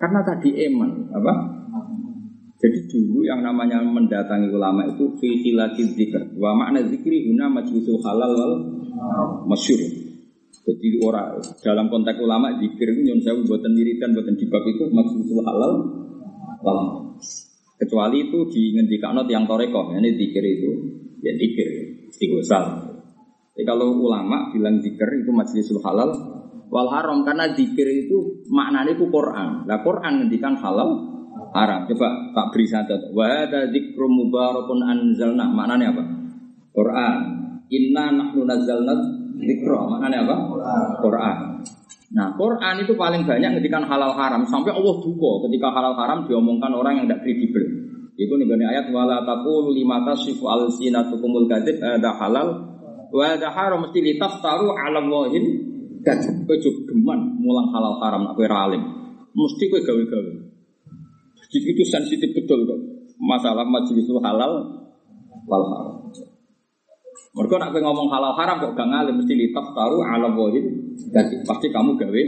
Karena tadi eman, apa? Jadi dulu yang namanya mendatangi ulama itu fi khilati dzikr. Wa makna zikri guna majlisul halal wal masyhur. Jadi orang dalam konteks ulama zikir itu nyon sewu buatan wiridan buatan dibab itu majlisul halal wal kecuali itu di ngendikano yang toreko ini zikir itu ya zikir istighosal. Jadi kalau ulama bilang zikir itu majlisul halal wal haram karena zikir itu maknanya itu Quran. Lah Quran ngendikan halal haram. Coba tak beri satu. Wa hadza dzikrum mubarakun anzalna. Maknanya apa? Quran. Inna nahnu nazzalna dzikra. Maknanya apa? Quran. Nah, Quran itu paling banyak ngendikan halal haram sampai Allah duka ketika halal haram diomongkan orang yang tidak kredibel. Itu nih ayat wala taqulu lima tasifu alsinatukumul kadzib ada halal wa ada haram mesti litaftaru ala wahid kadzib. Kowe geman mulang halal haram nak kowe alim. Mesti kowe gawe-gawe. Jadi itu sensitif betul kok. Masalah majlisul halal wal haram. Mereka nak ngomong halal haram kok gak ngalim mesti litaftaru ala wahid kadzib. Pasti kamu gawe.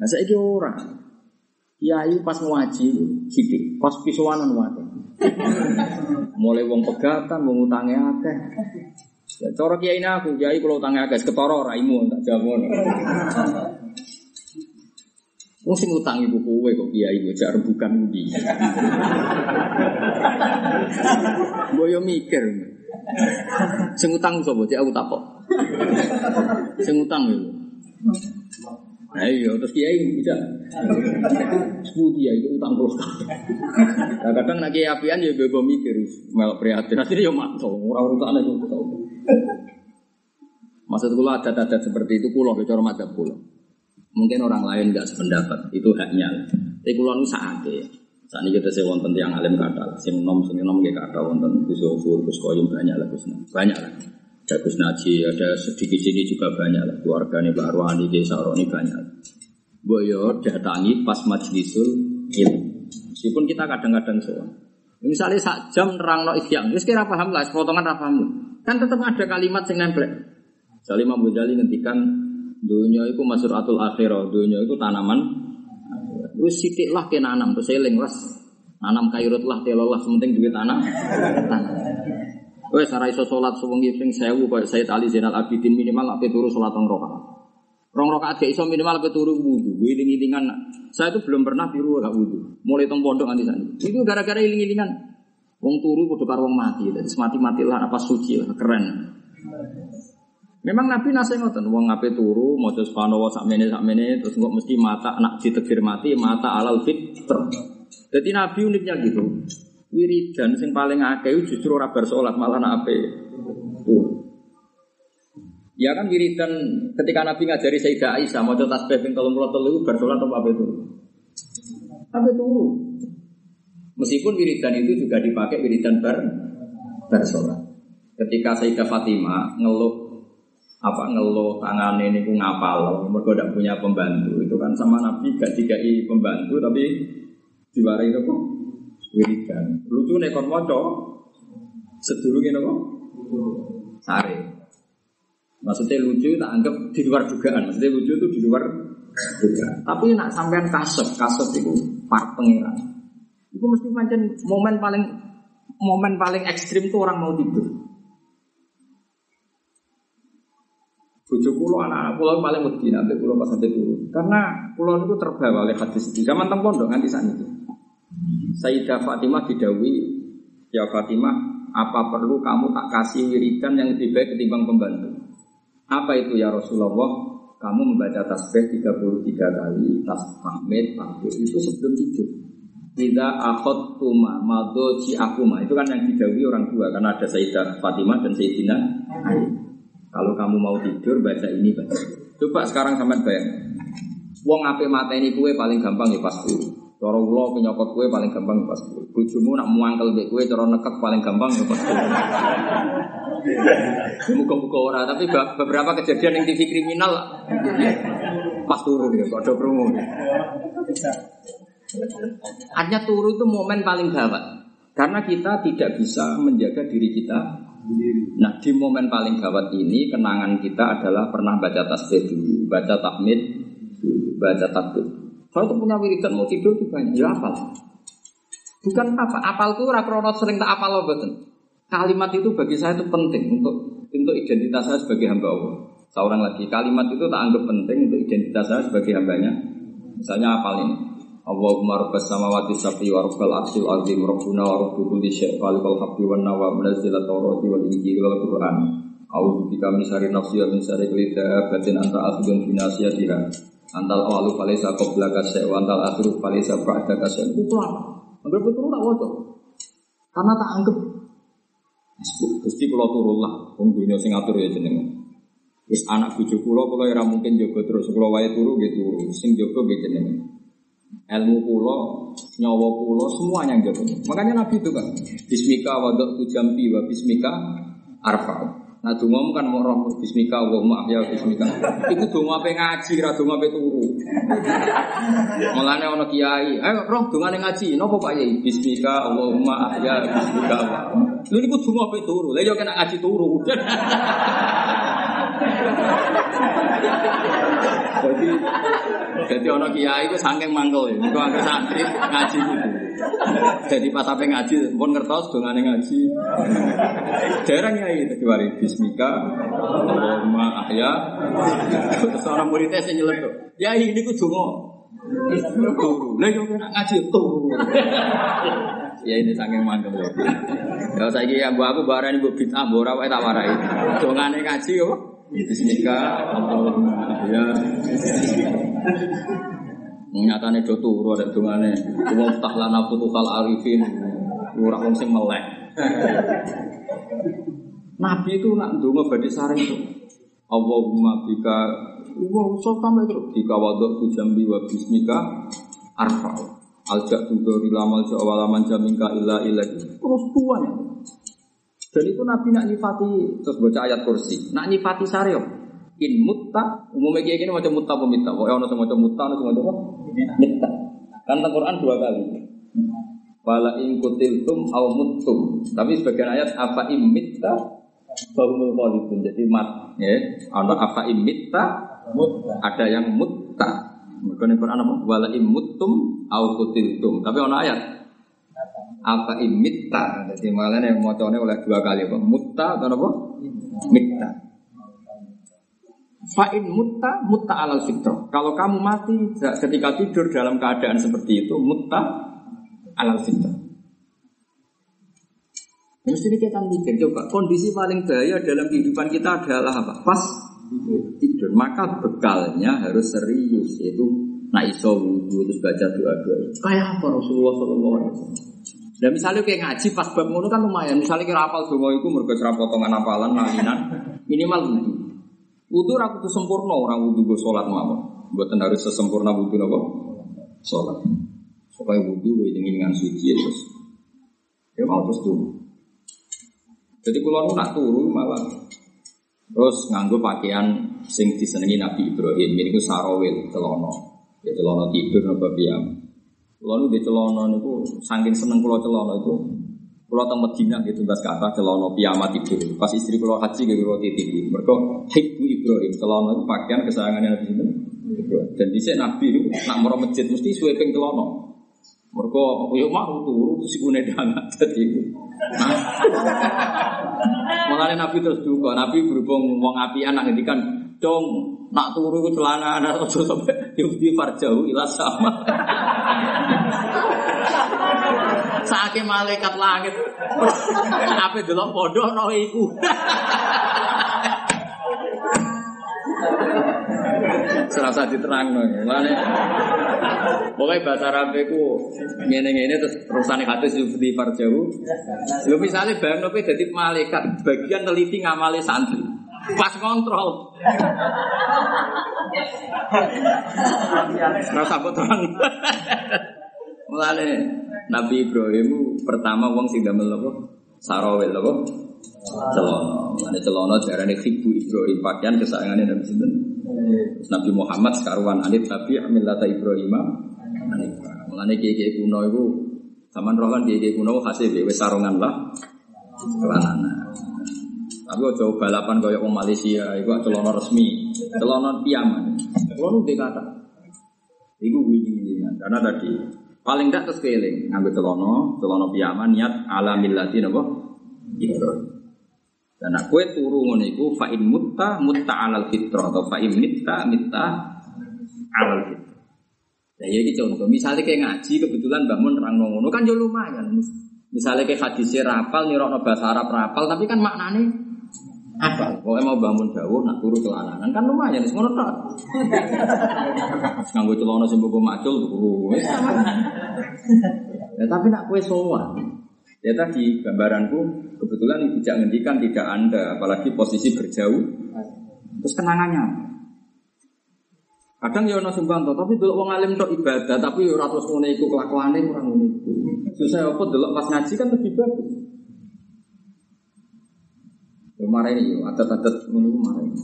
Nah, saya kira orang Kiai pas ngaji sidik, pas pisuanan wae. Mulai wong pegatan, wong utange akeh. Ya, cara kiai aku, kiai kalau utange akeh, ketara raimu tak jawab. Wong sing utang ibu kowe kok kiai bocah rebukan budi. Boyo mikir. Sing utang sapa? Cek aku takok. Sing utang. Nah iya, terus kiai bisa. Sepuluh dia itu utang puluh Nah, kadang nak kiai apian ya bebo mikir, melok prihatin. Akhirnya ya mantul, orang urutan itu. Maksud kula adat-adat seperti itu kulo cara madzhab kulo. Mungkin orang lain nggak sependapat, itu haknya. Tapi kulo nu saate. Saat ini kita sewa wonten yang alim kata, sing nom sing nom kayak kata wonten Gus Yofur, Gus Koyum banyak lah banyak lah. Ada Gus Naji, ada sedikit sini juga banyak lah. Keluarga nih Pak Arwani, Desa Roni banyak. Boyo datangi pas majlisul ilmu. Meskipun kita kadang-kadang soal. Misalnya sak jam nerang no ikhyan, terus kira paham lah, potongan apa. Kan tetap ada kalimat yang nempel. Salim Imam Ghazali ngendikan dunia itu masuratul akhirah, dunia itu tanaman. Terus sidik lah ke nanam, terus seling lah. Nanam kairut lah, telolah, sementing duit tanah. tanah. Wes ora iso salat sewengi ping 1000 koyo Sayyid Ali Zainal Abidin minimal ape turu salat rong rakaat. Rong rakaat gak iso minimal ape turu wudu. Iling-ilingan. Saya itu belum pernah tiru gak wudu. Mulai tong pondok nganti sana. Itu gara-gara iling-ilingan. Wong turu kudu karo wong mati. Jadi mati-mati lah apa suci lah keren. Memang Nabi nasi ngoten, wong ngape turu, terus panowo sak mene terus nggak mesti mata anak ditegir mati, mata alal fitr. Jadi Nabi uniknya gitu wiridan sing paling akeh justru ora bar salat malah nak ape. Ya kan wiridan ketika Nabi ngajari Sayyidah Aisyah mau tasbih ping 33 itu bar salat apa turu? Ape turu. Meskipun wiridan itu juga dipakai wiridan bar bar. Ketika Sayyidah Fatimah ngeluh apa ngeluh tangan ini ku ngapal, mereka tidak punya pembantu itu kan sama Nabi gak dikai pembantu tapi diwarai itu kok wiridan. Lucu nek kon maca sedurunge napa? Sare. Maksudnya lucu tak anggap di luar dugaan. Maksudnya lucu itu di luar dugaan. Tapi nak sampean kasep, kasep itu par pengiran. Itu mesti pancen momen paling momen paling ekstrim tuh orang mau tidur. Bojo kulo anak-anak kulo paling wedi nanti kulo pas sampai turun. Karena kulo itu terbawa oleh hadis itu. Zaman teng pondok nganti saat itu. Sayyidah Fatimah didawi, ya Fatimah, apa perlu kamu tak kasih wiridan yang lebih baik ketimbang pembantu? Apa itu ya Rasulullah? Kamu membaca tasbih 33 kali, tas tahmid, takbir itu sebelum tidur. Tidak akhot tuma, madoji akuma. Itu kan yang didawi orang tua, karena ada Sayyidah Fatimah dan Sayyidina Ali. Kalau kamu mau tidur, baca ini, baca. Coba sekarang sama bayang. Wong ape mata ini kue paling gampang ya pas turu. Cara kula penyokot kue paling gampang pas kue. Bojomu nak muangkel mbek kue cara nekek paling gampang ya pas kue. Muka-muka ora, tapi be- beberapa kejadian yang TV kriminal pas turun ya, kok ada promo. Artinya turu itu momen paling gawat. Karena kita tidak bisa menjaga diri kita Nah di momen paling gawat ini kenangan kita adalah pernah baca tasbih dulu, baca tahmid dulu, baca takbir. Saya tuh punya wiridan mau tidur tuh banyak, ya apal. Bukan apa, tuh rakronot sering tak apal loh betul. Kalimat itu bagi saya itu penting untuk untuk identitas saya sebagai hamba Allah. Seorang lagi kalimat itu tak anggap penting untuk identitas saya sebagai hambanya. Misalnya apal ini. Allahumma rabbas samawati sab'i wa rabbal arsyil azim rabbuna wa rabbu kulli syai' khaliqal haqqi wan nawa munazzilat tawrati wal injili wal qur'an A'udzu bika min syarri nafsi wa min syarri kulli dabbatin anta akhidun bi antal awalu falaysa qablaka syai' wa antal akhiru falaysa ba'daka syai' itu apa anggap itu tak waca karena tak anggap. Gusti kula turun lah wong dunya sing ngatur ya jenengan. Wis anak bojo kula kula ora mungkin jaga terus. Kula wae turu nggih turu. Sing jaga nggih jenengan. Ilmu kulo, nyawa kulo, semuanya yang. Makanya Nabi itu kan, Bismika wadok tu jambi wa bismika arfa. Nah dungamu kan mau roh bismika wa ya bismika. Itu dunga apa ngaji, ra dunga apa turu. Mulane ono kiai, ayo roh dungane ngaji, nopo Pak Yai? Bismika Allahumma ahya bismika. Lha niku dunga apa turu? Lah yo kena ngaji turu. Jadi jadi ono kiai itu saking ya. Iku angker santri ngaji itu. Jadi pas sampai ngaji pun ngertos dongane ngaji. Dereng kiai tadi wari bismika Allahumma ahya. Terus orang muridnya sing nyeletuk. Ya ini ku donga. Turu. Lah yo kena ngaji turu. Ya ini saking mangkel ya. Ya saiki ya mbok aku barani mbok bid'ah mbok ora wae tak warai. Dongane ngaji yo. Bismika Allahumma ya. Nyatane do turu ada dongane. Wa tahlana futuhal arifin. Ora wong sing melek. Nabi itu nak ndonga badhe sareng itu. Allahumma bika wa usah sampai terus bika wadok jambi wa bismika arfa. Aljak tudori lamal jawalaman jamingka illa illa terus tuan. Dan itu Nabi nak nyifati terus baca ayat kursi. Nak nyifati sareo. In mutta umumnya kayak gini macam mutta pemita. Pokoknya ono semacam mutta, ono semacam apa? Mitta. Kan tentang Quran dua kali. Wala in kutiltum au muttum. Tapi sebagian ayat apa im mitta bahumul khalidun. Jadi mat ya. Ono apa im mitta ada yang mutta. Mereka Quran apa? Wala im muttum au kutiltum. Tapi ono ayat apa imitta jadi malah yang mau oleh dua kali apa mutta atau apa mitta fa'in mutta mutta alal fitro. Kalau kamu mati ketika tidur dalam keadaan seperti itu mutta alal fitro. Mesti kita mikir coba kondisi paling bahaya dalam kehidupan kita adalah apa? Pas tidur. Maka bekalnya harus serius yaitu nak iso wudhu terus baca doa doa kayak apa Rasulullah Shallallahu Alaihi Wasallam? Dan misalnya kayak ngaji pas bab ngono kan lumayan. Misalnya kira apal iku mergo ora potongan apalan lalinan minimal wudu. Wudu ora kudu sempurna orang wudu go salat mawon. Mboten harus sesempurna wudu napa? Salat. Supaya wudu dengan suci terus. Ya mau terus tuh. Jadi nu nak turu malah terus nganggo pakaian sing disenengi Nabi Ibrahim. Ini ku sarawil celono. Ya celono tidur napa piyam. Lalu di celono itu saking seneng pulau celono itu pulau teng Medina gitu bahas kata celono piyama tidur. Pas istri pulau haji gitu pulau tidur. Mereka hikbu Ibrahim celono itu pakaian kesayangannya Nabi itu. Dan di sini Nabi itu nak merah masjid mesti sweeping celono. Mereka yo mau turu terus iku nedangat dadi iku. Mengenai Nabi terus juga, Nabi berhubung wong apian nak ngendikan, "Dong, nak turu ku celana anak ojo sampai yudi farjau ila sama." Saking malaikat langit. Apa delok padha no iku. Serasa diterang. Mulane Pokoknya bahasa Arab itu ngene-ngene terus terusane hadis di farjau. Lho misalnya bayang nopo jadi malaikat bagian teliti ngamali santri. Pas kontrol. Rasa terang. Mulane Nabi Ibrahim pertama wong sing damel apa? Sarawel apa? Celono. Mulane celono diarani khibu Ibrahim pakaian kesayangane Nabi sinten? Nabi Muhammad sekaruan anit Nabi millata Ibrahim. Mulane kiye-kiye kuno iku Zaman roh kan kiye kuno hasil wis sarungan lah. Kelananan. Tapi ojo balapan kaya wong Malaysia, iku celono resmi, celono piaman. Kulo nu kata. Iku wingi-wingi karena tadi paling tidak terus keling ngambil celono, celono piaman niat ala millati napa? Ibrahim. Dan aku turu ngono iku fa in mutta mutta alal fitrah atau fa in mitta mitta alal fitrah. Nah, ya iki contoh, misalnya kayak ngaji kebetulan bangun terang ngono kan yo lumayan. Misalnya kayak hadisnya rapal, nirokno bahasa Arab rapal, tapi kan maknanya apa? Pokoknya mau bangun dawuh nak turu celananan kan lumayan, semua tok. Nganggo celana sing mbok macul turu. Ya tapi nak kue sowan. Ya tadi gambaranku kebetulan tidak ngendikan tidak anda, apalagi posisi berjauh. Terus kenangannya Kadang ya ono sumbanto, tapi dulu wong alim tok ibadah, tapi ora terus ngono iku kelakuane kurang ngono iku. Susah apa delok pas ngaji kan lebih bagus. Marah ini adat-adat ngono iku marah ini.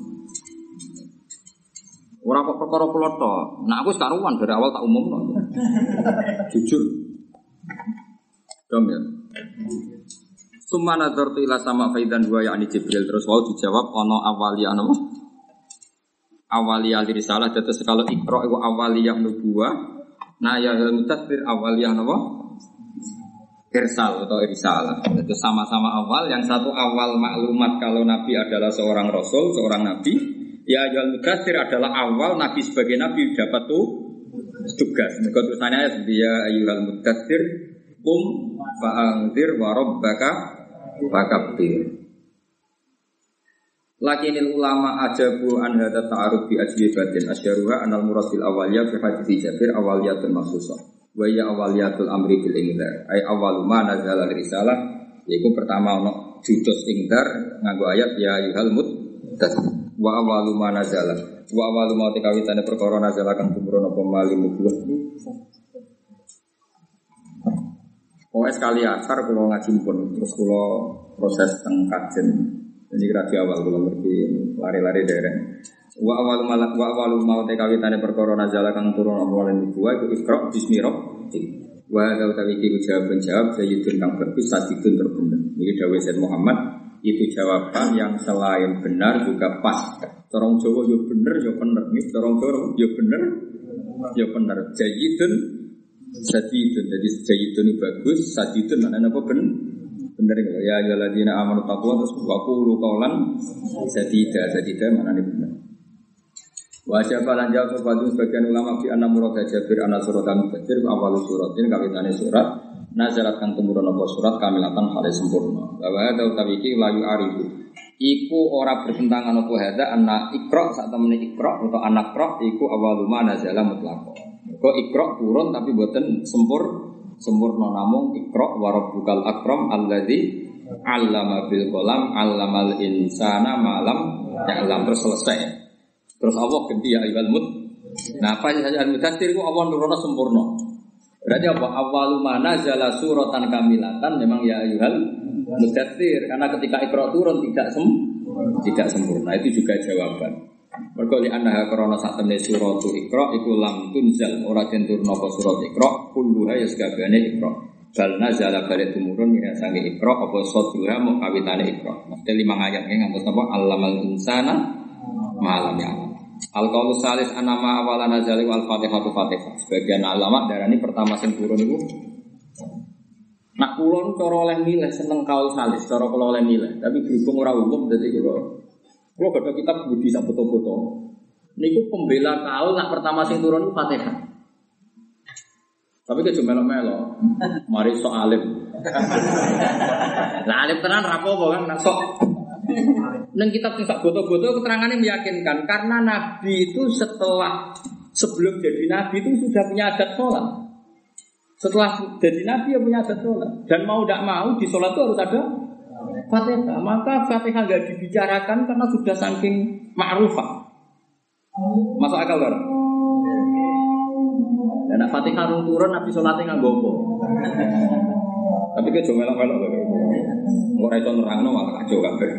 Ora kok perkara kula tok. Nah aku karuan dari awal tak umum Jujur. Dom ya. Summa nadartu ila sama faidan dua yakni Jibril terus wau dijawab ono awaliya napa? awaliyah risalah terus kalau ikro itu awaliyah nubuah nah ya mutadir awaliyah napa irsal atau risalah itu sama-sama awal. Yang satu awal maklumat kalau nabi adalah seorang rasul seorang nabi. Ya jual mutadir adalah awal nabi sebagai nabi dapat tuh tugas. Mereka tulisannya dia ayuhal mutadir um fa'angdir warobbaka fakabdir Lakinil ulama ajabu an hadza ta'aruf bi ajwibatin asyaruha anal murad bil awaliyah fi hadits Jabir awaliyatul maksusah wa ya awaliyatul amri bil ingdar. Ay awalu ma nazala risalah. Yaiku pertama ono judus ingdar nganggo ayat ya yuhal mut wa awalu ma nazala. Wa awalu ma tekawitane perkara nazala kang tumurun apa mali nubuwah Pokoknya sekali asar kalau ngaji pun terus kalau proses tengkajen ini kira di awal kalau ngerti lari-lari daerah. Wa awal malak wa awal mau TKW tane perkara nazala kang turun lan dua itu ikra bismi Wa kau tawi iki jawab menjawab sayyidun kang bagus sadidun terbener. Ini dawuh Sayyid Muhammad itu jawaban yang selain benar juga pas. Torong Jawa yo bener yo bener nih, torong Jawa yo bener yo bener. Jayidun sadidun. Jadi jayidun bagus, sadidun mana apa bener? Bener enggak? Ya ayyuhalladzina amanu taqwa terus wa qulu qawlan sadida. Sadida mana nih bener. Wa syafa lan jawab sepatu sebagian ulama fi anna murad Jabir ana suratan Jabir awal suratin kawitane surat nazarat kang tumurun apa surat kamilatan hale sempurna. Bahwa ada utawi iki layu arifu. Iku ora bertentangan apa hada anna ikra sak temene ikra atau anak ikra iku awaluma nazala mutlaq. Kok ikra turun tapi buatan sempur sempurna namung ikra wa rabbukal akram alladzi 'allama bil qalam 'allamal insana malam ya'lam terus selesai. Terus Allah ganti ya ayyuhal mut. Nah, apa saja al mudaththir itu Allah nurono sempurna. Berarti apa? Awalu mana jala suratan kamilatan memang ya ayyuhal mudaththir karena ketika ikra turun tidak sem tidak sempurna. Itu juga jawaban. Mergo li annaha krana sak temne surat Iqra iku lam tunzal ora den turun apa surat Iqra kulluha ya sakabehane Iqra. Bal nazala balik tumurun min sange Iqra apa sadura mau kawitane Iqra. Mesti lima ayat yang ngantos apa allamal insana malam ya. Al qaulu salis anama awala nazali wal fatihatu fatihah. Sebagian ulama darani pertama sing turun iku Nak kulon cara oleh milih seneng kaul salis, cara kula oleh milih, tapi berhubung ora umum dadi kula Kalau gak kitab budi sak foto-foto. Niku pembela kau nak pertama sing turun itu Fatihah. Tapi ke melo melo, mari sok alim. Lah alim tenan rapo kan nak sok. Neng kitab tingkat foto-foto keterangannya meyakinkan karena Nabi itu setelah sebelum jadi Nabi itu sudah punya adat sholat. Setelah jadi Nabi ya punya adat sholat dan mau tidak mau di sholat itu harus ada Fatihah. Maka Fatihah nggak dibicarakan karena sudah saking ma'rufah. Masuk akal kan? Dan Fatihah turun Nabi sholatnya nganggo apa? Tapi ke jomelok melok kok. Ora iso nerangno malah kacau kabeh.